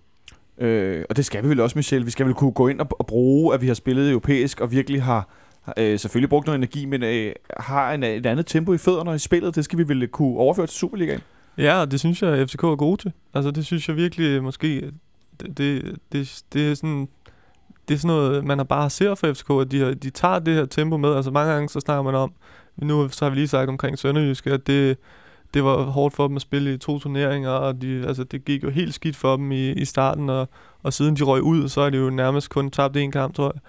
Speaker 2: Øh, og det skal vi vel også, Michel. Vi skal vel kunne gå ind og, og bruge, at vi har spillet europæisk, og virkelig har øh, selvfølgelig brugt noget energi, men øh, har en, et andet tempo i fødderne i spillet. Det skal vi vel kunne overføre til Superligaen.
Speaker 4: Ja, og det synes jeg, at FCK er gode til. Altså, det synes jeg virkelig måske... Det, det, det, det er sådan... Det er sådan noget, man har bare ser for FCK, at de, har, de tager det her tempo med. Altså mange gange, så snakker man om, nu så har vi lige sagt omkring Sønderjyske, at det, det var hårdt for dem at spille i to turneringer, og de, altså, det gik jo helt skidt for dem i, i starten, og, og siden de røg ud, så er det jo nærmest kun tabt en kamp, tror jeg.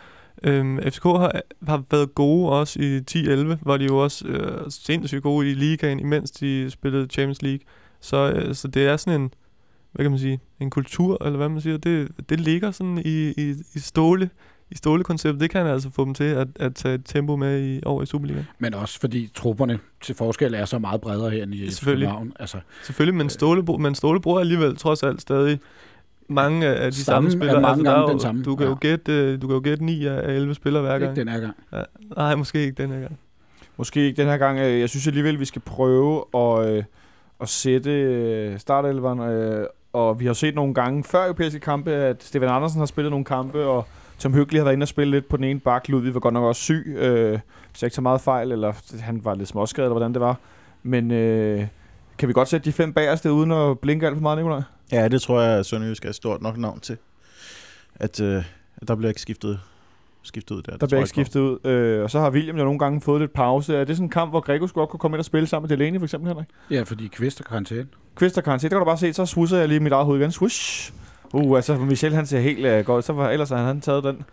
Speaker 4: Øhm, FCK har, har været gode også i 10-11, hvor de jo også øh, sindssygt gode i ligaen, imens de spillede Champions League. Så, øh, så det er sådan en, hvad kan man sige, en kultur, eller hvad man siger, det, det ligger sådan i, i, i ståle, i stålekonceptet. Det kan altså få dem til at, at tage et tempo med i, over i Superligaen.
Speaker 5: Men også fordi trupperne til forskel er så meget bredere her end i
Speaker 4: Selvfølgelig.
Speaker 5: København. Altså,
Speaker 4: Selvfølgelig, men Ståle, men Ståle bruger alligevel trods alt stadig mange af de samme
Speaker 5: er
Speaker 4: spillere.
Speaker 5: mange
Speaker 4: der
Speaker 5: gange
Speaker 4: jo,
Speaker 5: den samme,
Speaker 4: Du kan, jo
Speaker 5: ja.
Speaker 4: gætte, øh, du kan jo gætte 9 af 11 spillere hver gang.
Speaker 5: ikke den her gang.
Speaker 4: Ja. Nej, måske ikke den her gang.
Speaker 2: Måske ikke den her gang. Øh, Jeg synes alligevel, vi skal prøve at, øh, at sætte øh, startelveren. Øh, og vi har set nogle gange før europæiske kampe, at Stefan Andersen har spillet nogle kampe, og Tom Hyggelig har været inde og spille lidt på den ene bak. Ludvig var godt nok også syg, øh, jeg ikke så meget fejl, eller han var lidt småskadet, eller hvordan det var. Men øh, kan vi godt sætte de fem bagerste, uden at blinke alt for meget, Nikolaj?
Speaker 3: Ja, det tror jeg, at Sønderjysk er et stort nok navn til. At øh, at der bliver ikke skiftet, skiftet ud der.
Speaker 2: Der
Speaker 3: Det
Speaker 2: bliver ikke skiftet ud. Øh, og så har William jo nogle gange fået lidt pause. Er det sådan en kamp, hvor skulle godt kunne komme ind og spille sammen med Delaney, for eksempel, Henrik?
Speaker 5: Ja, fordi Kvist og karantæne.
Speaker 2: Kvist og karantæne, der kan du bare se, så swusser jeg lige mit eget hoved igen. Swish! Uh, altså Michel han ser helt uh, godt, så var, ellers havde han taget den.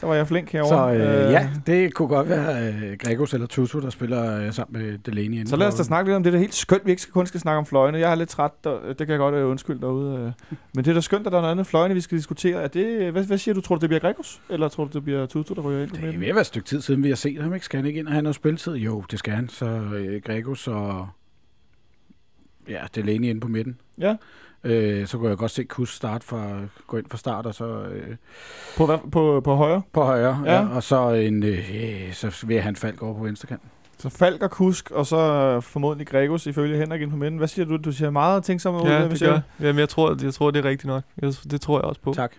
Speaker 2: Så var jeg flink herovre.
Speaker 5: Så øh, ja, det kunne godt være øh, Gregos eller Tutu, der spiller øh, sammen med Delaney.
Speaker 2: Så lad os da snakke lidt om det. Det er helt skønt, vi ikke skal- kun skal snakke om fløjene. Jeg er lidt træt, og det kan jeg godt øh, undskylde derude. øh. Men det er da skønt, at der er noget andet fløjene, vi skal diskutere. Er det, hvad, hvad siger du? Tror du, det bliver Gregos? Eller tror du, det bliver Tutu, der ryger ind
Speaker 5: Det er ved at være et stykke tid siden, vi har set ham. Ikke? Skal han ikke ind og have noget spilletid? Jo, det skal han. Så øh, Gregos og ja, Delaney inde på midten.
Speaker 2: Ja.
Speaker 5: Øh, så kunne jeg godt se Kus starte fra, gå ind fra start, og så øh,
Speaker 2: På, hvad, på, på højre?
Speaker 5: på højre.
Speaker 2: Ja.
Speaker 5: Ja. Og så, en, øh, så vil han Falk over på venstre kant.
Speaker 2: Så Falk og Kusk, og så øh, formodentlig Gregos ifølge Henrik ind på midten. Hvad siger du? Du siger meget tænksom ud.
Speaker 4: Ja,
Speaker 2: øh,
Speaker 4: det gør. Jamen, jeg tror, jeg tror, det er rigtigt nok. Jeg, det tror jeg også på.
Speaker 5: Tak.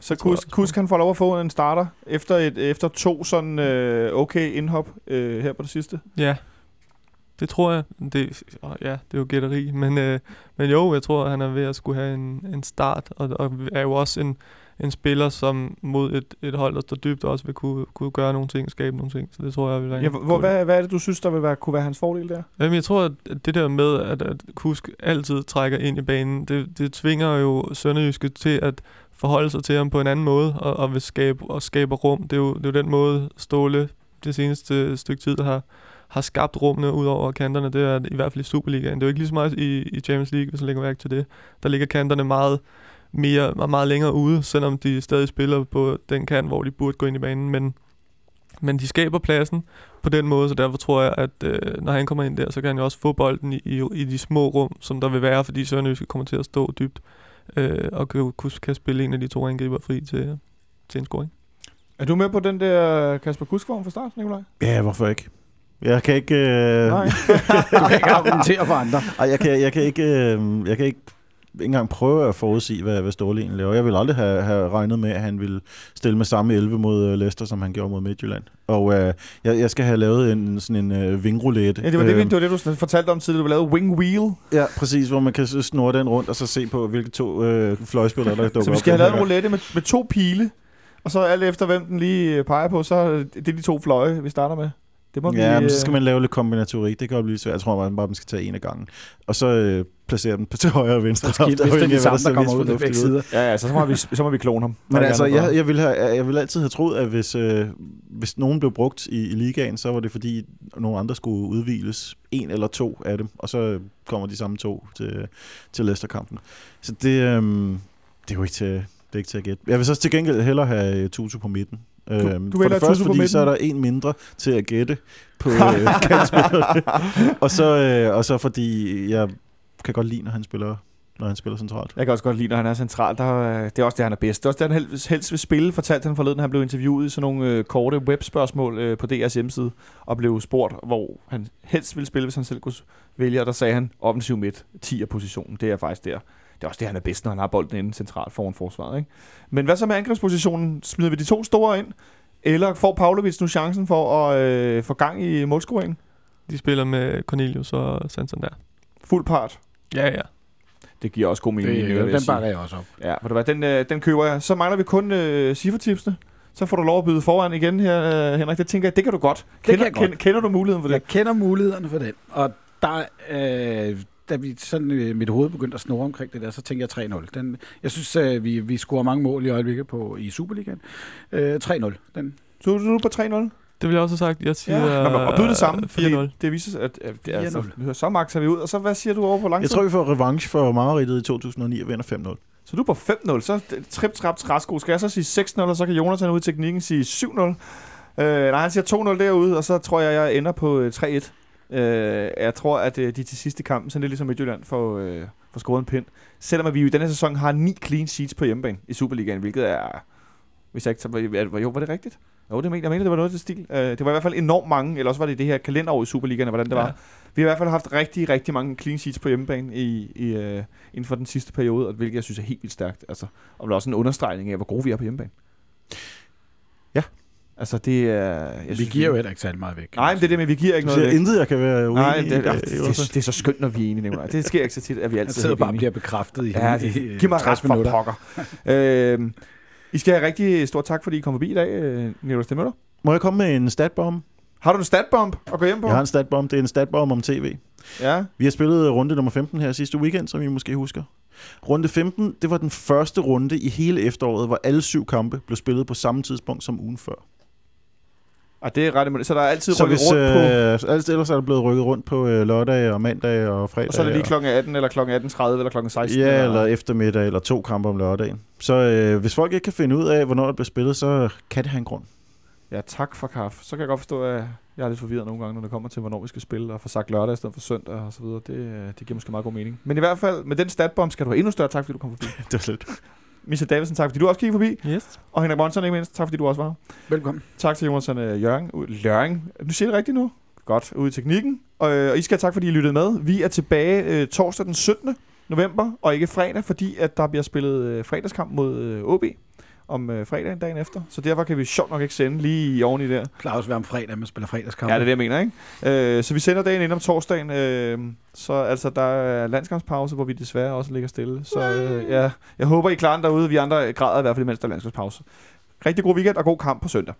Speaker 2: Så Kusk. Kusk han får lov at få en starter efter, et, efter to sådan øh, okay indhop øh, her på det sidste.
Speaker 4: Ja, det tror jeg. Det, ja, det er jo gætteri. Men, øh, men jo, jeg tror, han er ved at skulle have en, en start. Og, og er jo også en, en spiller, som mod et, et hold, der står dybt, også vil kunne, kunne gøre nogle ting, skabe nogle ting. Så det tror jeg vil være
Speaker 2: Ja, hvor, hvad, hvad er det, du synes, der vil være, kunne være hans fordel der?
Speaker 4: Jamen, jeg tror, at det der med, at, at Kusk altid trækker ind i banen, det, det tvinger jo Sønderjyske til at forholde sig til ham på en anden måde, og, og vil skabe, og skaber rum. Det er, jo, det er jo den måde, Ståle det seneste stykke tid har, har skabt rummene ud over kanterne. Det er i hvert fald i Superligaen. Det er jo ikke lige så meget i, i Champions League, hvis man lægger mærke til det. Der ligger kanterne meget, mere, meget, meget længere ude, selvom de stadig spiller på den kant, hvor de burde gå ind i banen. Men, men de skaber pladsen på den måde, så derfor tror jeg, at øh, når han kommer ind der, så kan han jo også få bolden i, i, i de små rum, som der vil være, fordi Sønderjyske kommer til at stå dybt øh, og kan, kunne- kan spille en af de to angriber fri til, til en scoring.
Speaker 2: Er du med på den der Kasper Kusk-form fra start, Nikolaj?
Speaker 3: Ja, hvorfor ikke? Jeg kan ikke... Øh,
Speaker 2: Nej.
Speaker 5: Du kan ikke argumentere for andre.
Speaker 3: Ej, jeg kan, jeg kan ikke... Øh, jeg kan ikke ikke engang prøve at forudsige, hvad, hvad Ståle egentlig laver. Jeg ville aldrig have, have regnet med, at han ville stille med samme 11 mod øh, Leicester, som han gjorde mod Midtjylland. Og øh, jeg, jeg skal have lavet en sådan en øh, vingroulette.
Speaker 2: Ja, det var det,
Speaker 3: Øhm,
Speaker 2: det, var det, du fortalte om tidligere. Du lavede wing wheel.
Speaker 3: Ja, præcis, hvor man kan snurre den rundt, og så se på, hvilke to øh, fløjspillere, der dukker op.
Speaker 2: Så vi skal have
Speaker 3: den
Speaker 2: lavet en roulette med, med to pile. Og så alt efter, hvem den lige øh, peger på, så er det de to fløje, vi starter med. Det må
Speaker 3: gang.
Speaker 2: vi...
Speaker 3: Ja, men så
Speaker 2: øh,
Speaker 3: skal man lave lidt kombinatorik. Det kan jo blive svært. Jeg tror, man bare man skal tage en af gangen. Og så øh, placere dem på til højre og venstre.
Speaker 5: Skidt, hvis det er de samme, der kommer ud af begge sider.
Speaker 2: Ja, ja, så, så, må vi, så må vi klone ham.
Speaker 3: Men altså, jeg, jeg, ville have, jeg ville altid have troet, at hvis, øh, hvis nogen blev brugt i, i ligaen, så var det fordi, nogle andre skulle udviles. En eller to af dem, og så kommer de samme to til, til Leicester-kampen. Så det, øh, det er jo ikke til, det er ikke til at gætte. Jeg vil så til gengæld hellere have øh, Tutu på midten. Du,
Speaker 2: du
Speaker 3: for
Speaker 2: vælger
Speaker 3: det første, fordi så er der en mindre til at gætte på øh, og, så, øh, og så fordi jeg kan godt lide, når han spiller, når han spiller centralt.
Speaker 2: Jeg kan også godt lide, når han er central. Der, er- det er også det, han er bedst. Det er også det, han helst, helst vil spille, fortalte han forleden, han blev interviewet i sådan nogle øh, korte webspørgsmål øh, på DR's hjemmeside, og blev spurgt, hvor han helst ville spille, hvis han selv kunne vælge, og der sagde han, offensiv midt, 10 positionen. Det er faktisk der. Det er også det, han er bedst, når han har bolden inde centralt foran forsvaret. Ikke? Men hvad så med angrebspositionen? Smider vi de to store ind? Eller får Pavlovic nu chancen for at øh, få gang i målscoringen?
Speaker 4: De spiller med Cornelius og Santander.
Speaker 2: Fuld part.
Speaker 4: Ja, ja.
Speaker 2: Det giver også god mening.
Speaker 5: Det, øh, den bakker jeg også op.
Speaker 2: Ja, ved du hvad, den, øh, den køber jeg. Så mangler vi kun øh, ciffertipsene. Så får du lov at byde foran igen her, øh, Henrik. Det tænker jeg, det kan du godt.
Speaker 5: kan
Speaker 2: Kender,
Speaker 5: jeg godt.
Speaker 2: Kender, kender du muligheden for det?
Speaker 5: Jeg kender mulighederne for den, og der, øh, da vi sådan øh, mit hoved begyndte at snurre omkring det der, så tænkte jeg 3-0. Den, jeg synes, øh, vi, vi scorer mange mål i øjeblikket på, i Superligaen. Øh, 3-0. Den,
Speaker 2: Så er du på 3-0?
Speaker 4: Det vil jeg også have sagt. Jeg siger
Speaker 2: Ja. Nå, men, og byde det samme, fordi
Speaker 4: 4-0.
Speaker 2: det viser sig, at, at det er, altså,
Speaker 5: 4-0.
Speaker 2: så max vi ud. Og så hvad siger du over på lang
Speaker 3: Jeg tror, vi får revanche for mareridtet i 2009 og vinder 5-0.
Speaker 2: Så du er på 5-0, så trip, trap, træsko. Skal jeg så sige 6-0, og så kan Jonathan ud i teknikken sige 7-0? Øh, nej, han siger 2-0 derude, og så tror jeg, jeg ender på øh, 3-1. Øh, jeg tror, at øh, de til sidste kamp, sådan lidt ligesom Midtjylland, får, øh, får scoret en pind. Selvom at vi jo i denne sæson har ni clean sheets på hjemmebane i Superligaen, hvilket er... Hvis jeg ikke, så, var- jo, var det rigtigt? Jo, det mener, jeg mener, det var noget det stil. Øh, det var i hvert fald enormt mange, eller også var det det her kalenderår i Superligaen, hvordan det var.
Speaker 4: Ja.
Speaker 2: Vi har i hvert fald haft rigtig, rigtig mange clean sheets på hjemmebane i, i, uh, inden for den sidste periode, og hvilket jeg synes er helt vildt stærkt. Altså, og der er også en understregning af, hvor gode vi er på hjemmebane.
Speaker 3: Ja.
Speaker 2: Altså, det er... Jeg
Speaker 5: vi
Speaker 2: synes,
Speaker 5: giver jo heller ikke særlig meget væk.
Speaker 2: Nej, men det er det med, vi giver ikke
Speaker 3: Du
Speaker 2: noget
Speaker 3: siger
Speaker 2: væk.
Speaker 3: intet, jeg kan være uenig
Speaker 2: Nej,
Speaker 3: i.
Speaker 2: det, det,
Speaker 3: øh,
Speaker 2: det, det, det, er så skønt, når vi er enige, Nicolaj. Det sker ikke så tit, at vi
Speaker 5: Jeg
Speaker 2: altid
Speaker 5: sidder
Speaker 2: er
Speaker 5: bare
Speaker 2: enige.
Speaker 5: bliver bekræftet i,
Speaker 2: Ja, det,
Speaker 5: i
Speaker 2: giv mig
Speaker 5: 60
Speaker 2: ret for
Speaker 5: minutter.
Speaker 2: pokker. øhm, I skal have rigtig stor tak, fordi I kom forbi i dag, øh, Nicolai Stemøller.
Speaker 3: Må jeg komme med en statbomb?
Speaker 2: Har du en statbomb at gå hjem på?
Speaker 3: Jeg har en statbomb. Det er en statbomb om tv.
Speaker 2: Ja.
Speaker 3: Vi har spillet runde nummer 15 her sidste weekend, som I måske husker. Runde 15, det var den første runde i hele efteråret, hvor alle syv kampe blev spillet på samme tidspunkt som ugen før.
Speaker 2: Og det er ret. Så der er altid
Speaker 3: Så
Speaker 2: rykket
Speaker 3: hvis,
Speaker 2: rundt på...
Speaker 3: øh, så ellers, er der blevet rykket rundt på øh, lørdag og mandag og fredag.
Speaker 2: Og så er det lige klokken 18, eller klokken 18.30, eller klokken 16.
Speaker 3: Ja, eller eftermiddag, eller to kampe om lørdagen. Så øh, hvis folk ikke kan finde ud af, hvornår det bliver spillet, så kan det have en grund.
Speaker 2: Ja, tak for kaffe. Så kan jeg godt forstå, at jeg er lidt forvirret nogle gange, når det kommer til, hvornår vi skal spille, og få sagt lørdag i stedet for søndag og så videre. Det, øh, det giver måske meget god mening. Men i hvert fald, med den statbomb skal du have endnu større tak, fordi du kom forbi.
Speaker 3: det var lidt.
Speaker 2: Michel Davidsen, tak fordi du også kiggede forbi.
Speaker 4: Yes.
Speaker 2: Og Henrik Monsen, ikke mindst, tak fordi du også var her.
Speaker 5: Velkommen.
Speaker 2: Tak til Jonathan øh, Jørgen. ud- Løring. Nu siger det rigtigt nu. Godt, ude i teknikken. Og, øh, og I skal have tak, fordi I lyttede med. Vi er tilbage øh, torsdag den 17. november, og ikke fredag, fordi at der bliver spillet øh, fredagskamp mod øh, OB om øh, fredagen dagen efter. Så derfor kan vi sjovt nok ikke sende lige i oveni der.
Speaker 5: Claus være om fredag, man spiller fredagskamp.
Speaker 2: Ja, det er det, jeg mener, ikke? Øh, så vi sender dagen ind om torsdagen. Øh, så altså, der er landskampspause, hvor vi desværre også ligger stille. Så øh, ja, jeg håber, I klarer den derude. Vi andre græder i hvert fald, mens der er landskampspause. Rigtig god weekend og god kamp på søndag.